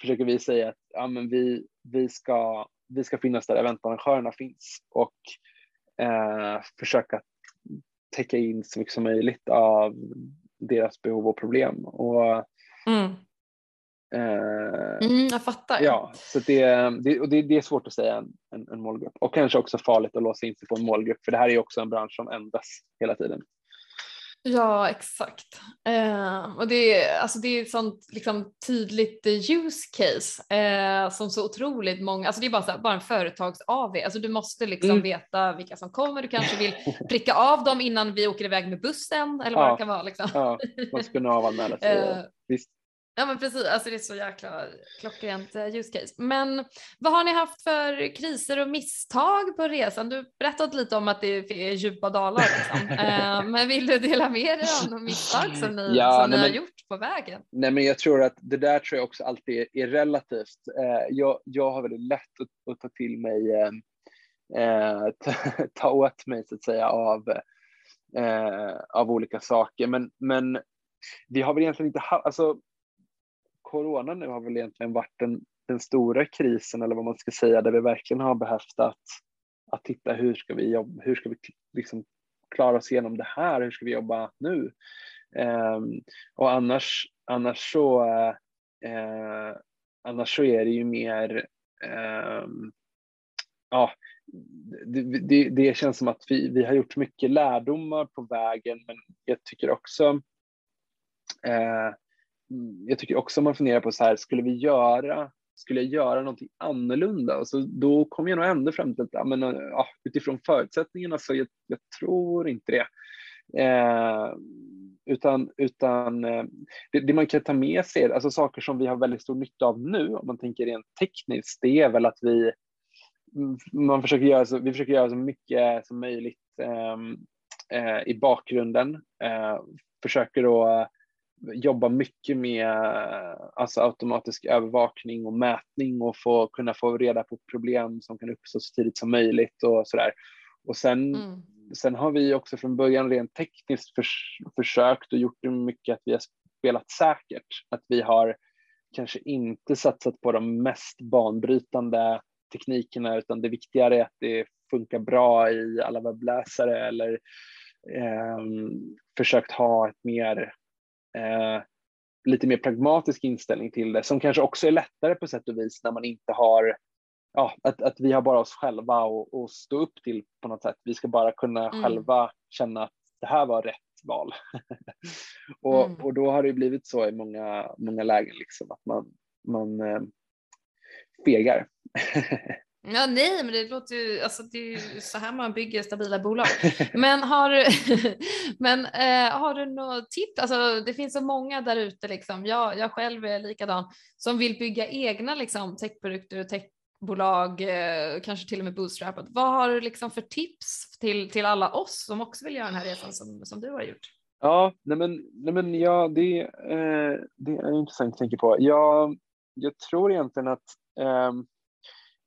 försöker vi säga att ja, men vi, vi, ska, vi ska finnas där eventarrangörerna finns och eh, försöka täcka in så mycket som möjligt av deras behov och problem. Och, mm. Eh, mm, jag fattar. Ja, så det, det, och det, det är svårt att säga en, en, en, målgrupp och kanske också farligt att låsa in sig på en målgrupp för det här är också en bransch som ändras hela tiden. Ja, exakt. Eh, och det, är, alltså det är ett sånt liksom, tydligt use case eh, som så otroligt många, alltså det är bara, här, bara en företags-AV, alltså du måste liksom mm. veta vilka som kommer, du kanske vill pricka av dem innan vi åker iväg med bussen eller vad ja. det kan vara. Liksom. Ja, man ska kunna avanmäla sig. Eh, Visst. Ja men precis, alltså det är så jäkla klockrent eh, use case. Men vad har ni haft för kriser och misstag på resan? Du berättade lite om att det är djupa dalar liksom. uh, men vill du dela med dig av några misstag som ni, ja, som nej, ni har men, gjort på vägen? Nej men jag tror att det där tror jag också alltid är, är relativt. Uh, jag, jag har väldigt lätt att, att ta till mig, uh, ta, ta åt mig så att säga av, av olika saker. Men, men vi har väl egentligen inte haft, alltså corona nu har väl egentligen varit den, den stora krisen eller vad man ska säga där vi verkligen har behövt att, att titta hur ska vi jobba, hur ska vi liksom klara oss igenom det här, hur ska vi jobba nu? Um, och annars, annars så uh, annars så är det ju mer um, ja, det, det, det, känns som att vi, vi har gjort mycket lärdomar på vägen men jag tycker också eh, Mm, jag tycker också man funderar på så här, skulle vi göra, skulle jag göra någonting annorlunda? Och så då kommer jag nog ändå fram till att ja, men, eh, ja, utifrån förutsättningarna så jag, jag tror inte det. Eh, utan utan eh, det, det, man kan ta med sig, alltså saker som vi har väldigt stor nytta av nu, om man tänker rent tekniskt, det är väl att vi mm, man försöker göra så, vi försöker göra så mycket som möjligt eh, eh i bakgrunden. Eh, försöker då jobba mycket med alltså automatisk övervakning och mätning och få, kunna få reda på problem som kan uppstå så tidigt som möjligt och sådär. Och sen, mm. sen har vi också från början rent tekniskt för, försökt och gjort det mycket att vi har spelat säkert. Att vi har kanske inte satsat på de mest banbrytande teknikerna utan det viktigare är att det funkar bra i alla webbläsare eller eh, försökt ha ett mer eh, lite mer pragmatisk inställning till det som kanske också är lättare på sätt och vis när man inte har ja, att, att vi har bara oss själva och, och stå upp till på något sätt. Vi ska bara kunna mm. själva känna att det här var rätt val. och, mm. och då har det blivit så i många, många lägen liksom att man, man eh, fegar. Ja, nej, men det låter ju, alltså det är ju så här man bygger stabila bolag. Men har du, men, eh, har du något tips? Alltså, det finns så många där ute, liksom. jag, jag själv är likadan, som vill bygga egna liksom, techprodukter och techbolag, eh, kanske till och med bootstrappat. Vad har du liksom för tips till, till alla oss som också vill göra den här resan som, som du har gjort? Ja, nej men, nej men ja, det, eh, det är intressant att tänka på. Jag, jag tror egentligen att eh,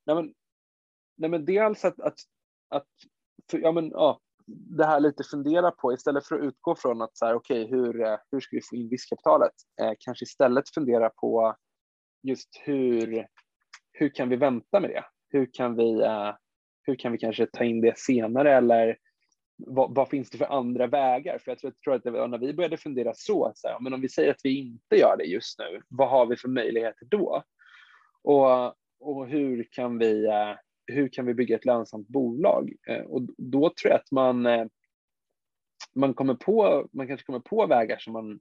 nej men, nej men dels att, att, att för, ja, men, ja, det här lite fundera på istället för att utgå från att så här, okej, okay, hur, eh, hur ska vi få in riskkapitalet? Eh, kanske istället fundera på just hur, hur kan vi vänta med det? Hur kan vi, eh, hur kan vi kanske ta in det senare eller vad, vad, finns det för andra vägar? För jag tror, jag tror att det var när vi började fundera så, så här, men om vi säger att vi inte gör det just nu, vad har vi för möjligheter då? Och, och hur kan vi eh, hur kan vi bygga ett lönsamt bolag? Eh, och då tror jag att man, eh, man, kommer på, man kanske kommer på vägar som man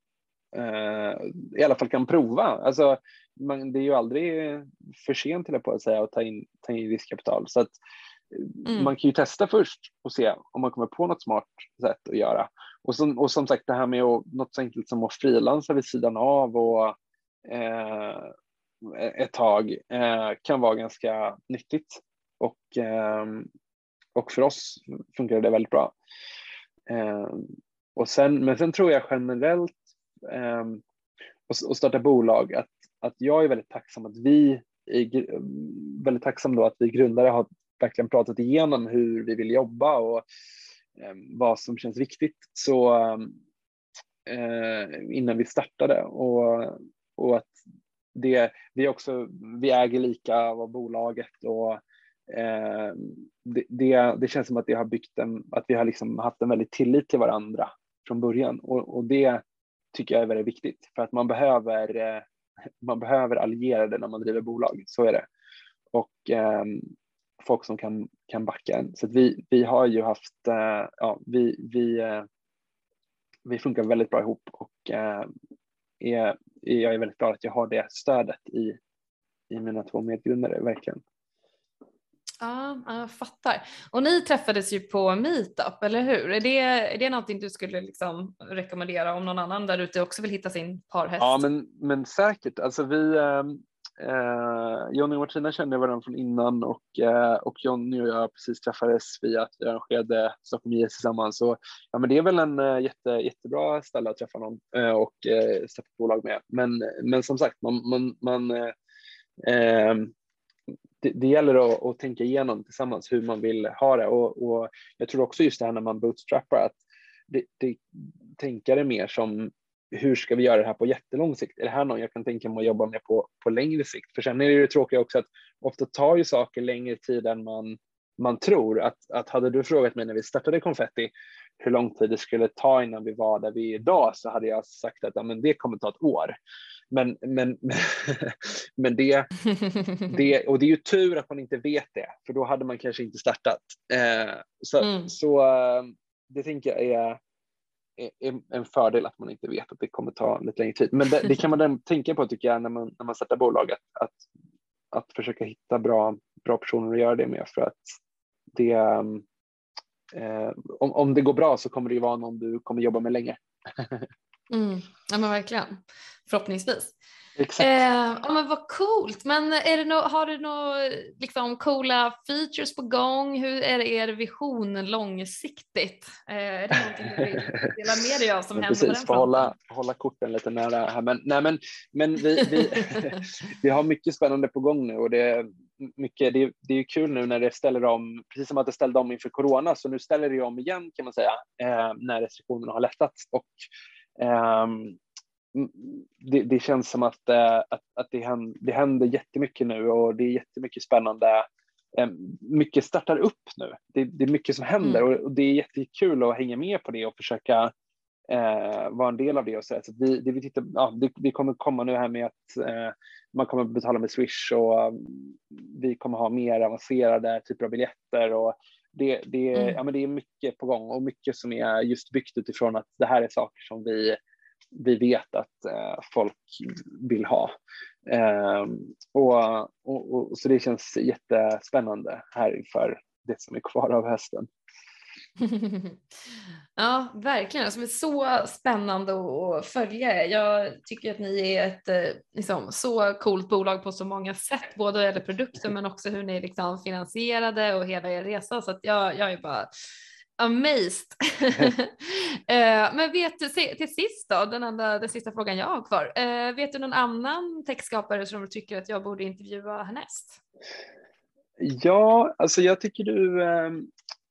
eh, i alla fall kan prova. Alltså, man, det är ju aldrig för sent till på att säga att ta in, ta in riskkapital. Så att, mm. Man kan ju testa först och se om man kommer på något smart sätt att göra. Och som, och som sagt det här med att, något så enkelt som att frilansa vid sidan av och eh, ett tag eh, kan vara ganska nyttigt. Och, ehm, och för oss funkar det väldigt bra. Ehm, och sen, men sen tror jag generellt ehm, att starta bolag, att, att jag är väldigt tacksam att vi är väldigt tacksam då att vi grundare har verkligen pratat igenom hur vi vill jobba och vad som känns viktigt så eh, innan vi startade och, och att det, vi också, vi äger lika av bolaget och Eh, det, det, det, känns som att det har byggt en, att vi har liksom haft en väldigt tillit till varandra från början och, och det tycker jag är väldigt viktigt för att man behöver, eh, man behöver allierade när man driver bolag, så är det. Och eh, folk som kan, kan backa en. Så vi, vi har ju haft, eh, ja, vi, vi, eh, vi funkar väldigt bra ihop och eh, är, jag är väldigt glad att jag har det stödet i, i mina två medgrundare, verkligen. Ja, jag fattar. Och ni träffades ju på Meetup, eller hur? Är det, är det någonting du skulle liksom rekommendera om någon annan där ute också vill hitta sin parhäst? Ja, men, men säkert. Alltså vi, ehm, eh, Jonny och Martina kände varandra från innan och, eh, och Jonny och jag precis träffades via att vi arrangerade Stockholm IS tillsammans. Så, ja, men det är väl en eh, jätte, jättebra ställe att träffa någon eh, och eh, starta ett bolag med. Men, men som sagt, man, man, man eh, ehm, det, det gäller att, att, tänka igenom tillsammans hur man vill ha det och, och jag tror också just det här när man bootstrappar att det, det, tänka det mer som hur ska vi göra det här på jättelång sikt? Är det här något jag kan tänka mig att jobba med på, på längre sikt? För sen är det ju tråkiga också att ofta tar ju saker längre tid än man, man tror. Att, att hade du frågat mig när vi startade Confetti hur lång tid det skulle ta innan vi var där vi är idag så hade jag sagt att ja, men det kommer ta ett år. Men, men, men det, det, och det är ju tur att man inte vet det, för då hade man kanske inte startat. Eh, så, mm. så eh, det tänker jag är, är, en fördel att man inte vet att det kommer ta lite längre tid. Men det, det kan man tänka på tycker jag när man, när man startar bolag, att, att, att försöka hitta bra, bra personer att göra det med för att det, eh, om, om det går bra så kommer det ju vara någon du kommer jobba med länge. Mm. Ja men verkligen, förhoppningsvis. Exakt. Eh, ja, men vad coolt, men är det no, har du några liksom, coola features på gång? Hur är det er vision långsiktigt? Eh, är det någonting du vill dela med dig av som händer precis, på den fronten? Hålla, hålla korten lite nära här, men, nej, men, men vi, vi, vi har mycket spännande på gång nu och det mycket, det, det är kul nu när det ställer om, precis som att det ställde om inför corona, så nu ställer det om igen kan man säga, eh, när restriktionerna har lättats och Ehm, det, det, känns som att, eh, att, att det, händer, det händer jättemycket nu och det är jättemycket spännande mycket startar upp nu. Det, det är mycket som händer mm. och, och, det är jättekul att hänga med på det och försöka eh, vara en del av det och så. så vi, det, vi tittar, ja, det, det, kommer komma nu här med att eh, man kommer betala med Swish och um, vi kommer ha mer avancerade typer av biljetter och det, det, mm. ja, men det är mycket på gång och mycket som är just byggt utifrån att det här är saker som vi, vi vet att eh, folk vill ha. Eh, och, och, och, så det känns jättespännande här inför det som är kvar av hösten. ja, verkligen. Alltså, det är så spännande att följa Jag tycker att ni är ett eh, liksom, så coolt bolag på så många sätt, både vad gäller produkter men också hur ni är liksom, finansierade och hela er resa. Så att jag, jag är bara amazed. Eh, men vet du, till sist då, den, enda, den sista frågan jag har kvar. Eh, vet du någon annan textskapare som du tycker att jag borde intervjua härnäst? Ja, alltså jag tycker du ehm,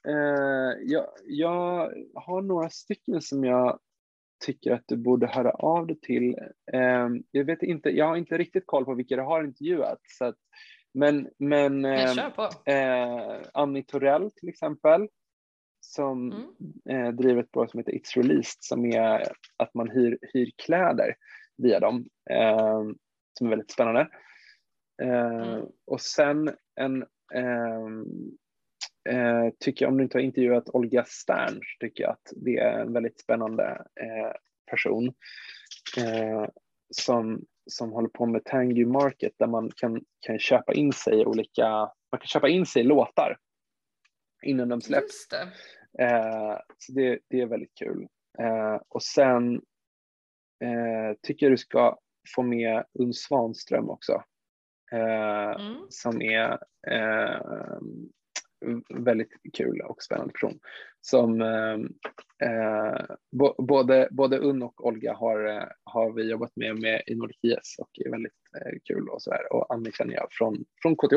Eh, jag, jag, har några stycken som jag tycker att du borde höra av dig till. Eh, jag, vet inte, jag har inte riktigt koll på vilka du har intervjuat. Så att, men men eh, eh, Annie Torell till exempel som mm. eh, driver ett bolag som heter It's Released som är att man hyr, hyr kläder via dem som är väldigt spännande. Mm. Och sen en eh, eh, tycker jag, om du inte har intervjuat Olga Stern, tycker jag att det är en väldigt spännande eh, person eh, som, som håller på med Tangy Market där man kan, kan köpa in sig olika, man kan köpa in sig låtar innan de släpps. Det. Eh, så det, det är väldigt kul. Eh, och sen eh, tycker jag du ska få med Unn Svanström också. Mm. Som är väldigt kul och spännande person som eh, eh både, både Unn och Olga har, eh, har vi jobbat med, med i Nordic IS och är väldigt eh, kul och så här. Och Annie känner jag från, från KTH.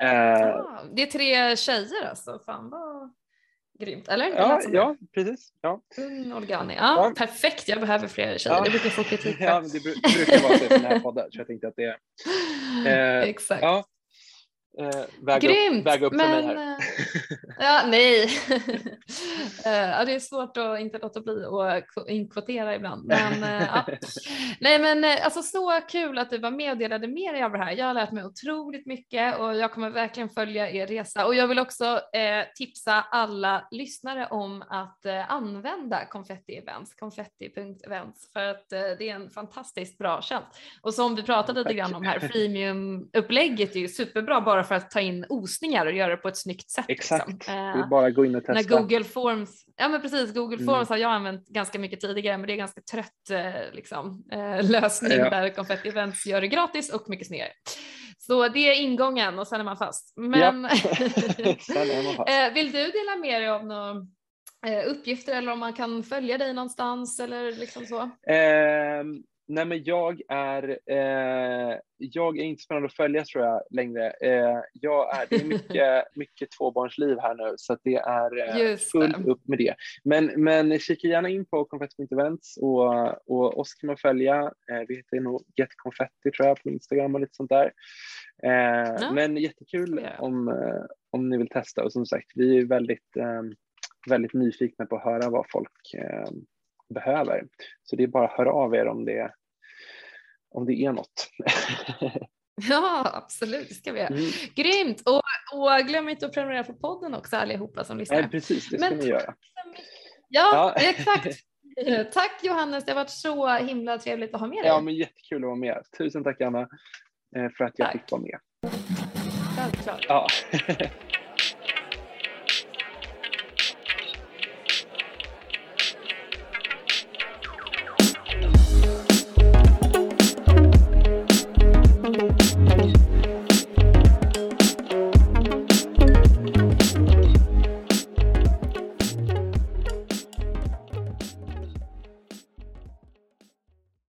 Eh, ah, det är tre tjejer alltså, fan vad grymt, eller? Ja, ja precis. Ja. Unn, Olga, Annie. Ja, ja. Perfekt, jag behöver fler tjejer, ja. det brukar få kritik Ja, det brukar vara så i den här podden så jag tänkte att det eh, Exakt. Ja, Eh, väga Grymt! Upp, väga upp men, för mig här. Eh, ja, nej. Eh, ja, det är svårt att inte låta bli att inkvotera ibland. Men, eh, ja. Nej, men alltså så kul att du var med och delade med dig av det här. Jag har lärt mig otroligt mycket och jag kommer verkligen följa er resa och jag vill också eh, tipsa alla lyssnare om att eh, använda Confetti Events, confetti.events för att eh, det är en fantastiskt bra tjänst. Och som vi pratade lite grann om här, freemium-upplägget är ju superbra bara bara för att ta in osningar och göra det på ett snyggt sätt. Liksom. Exakt, liksom. det är bara gå in och testa. När Google Forms, ja men precis, Google mm. Forms har jag använt ganska mycket tidigare men det är ganska trött eh, liksom, eh, lösning ja. där Confetti Events gör det gratis och mycket snyggare. Så det är ingången och sen är man fast. Men ja. fast. vill du dela med dig av några uppgifter eller om man kan följa dig någonstans eller liksom så? Um Nej, men jag är, eh, jag är inte spännande att följa tror jag längre. Eh, jag är, det är mycket, mycket tvåbarnsliv här nu så det är eh, fullt upp med det. Men, men kika gärna in på Confetti Events och, och oss kan man följa. Eh, vi heter nog Get Confetti tror jag på Instagram och lite sånt där. Eh, ja. Men jättekul yeah. om, eh, om ni vill testa och som sagt, vi är väldigt, väldigt nyfikna på att höra vad folk behöver. Så det är bara att höra av er om det, om det är något. Ja, absolut, det ska vi göra. Mm. Grymt! Och, och, glöm inte att prenumerera på podden också allihopa som lyssnar. Ja, precis, det ska Men, ni göra. Ja, ja. exakt. Tack Johannes, det har varit så himla trevligt att ha med dig. Ja, men jättekul att vara med. Tusen tack Anna eh, för att jag tack. fick vara med. Självklart. Ja.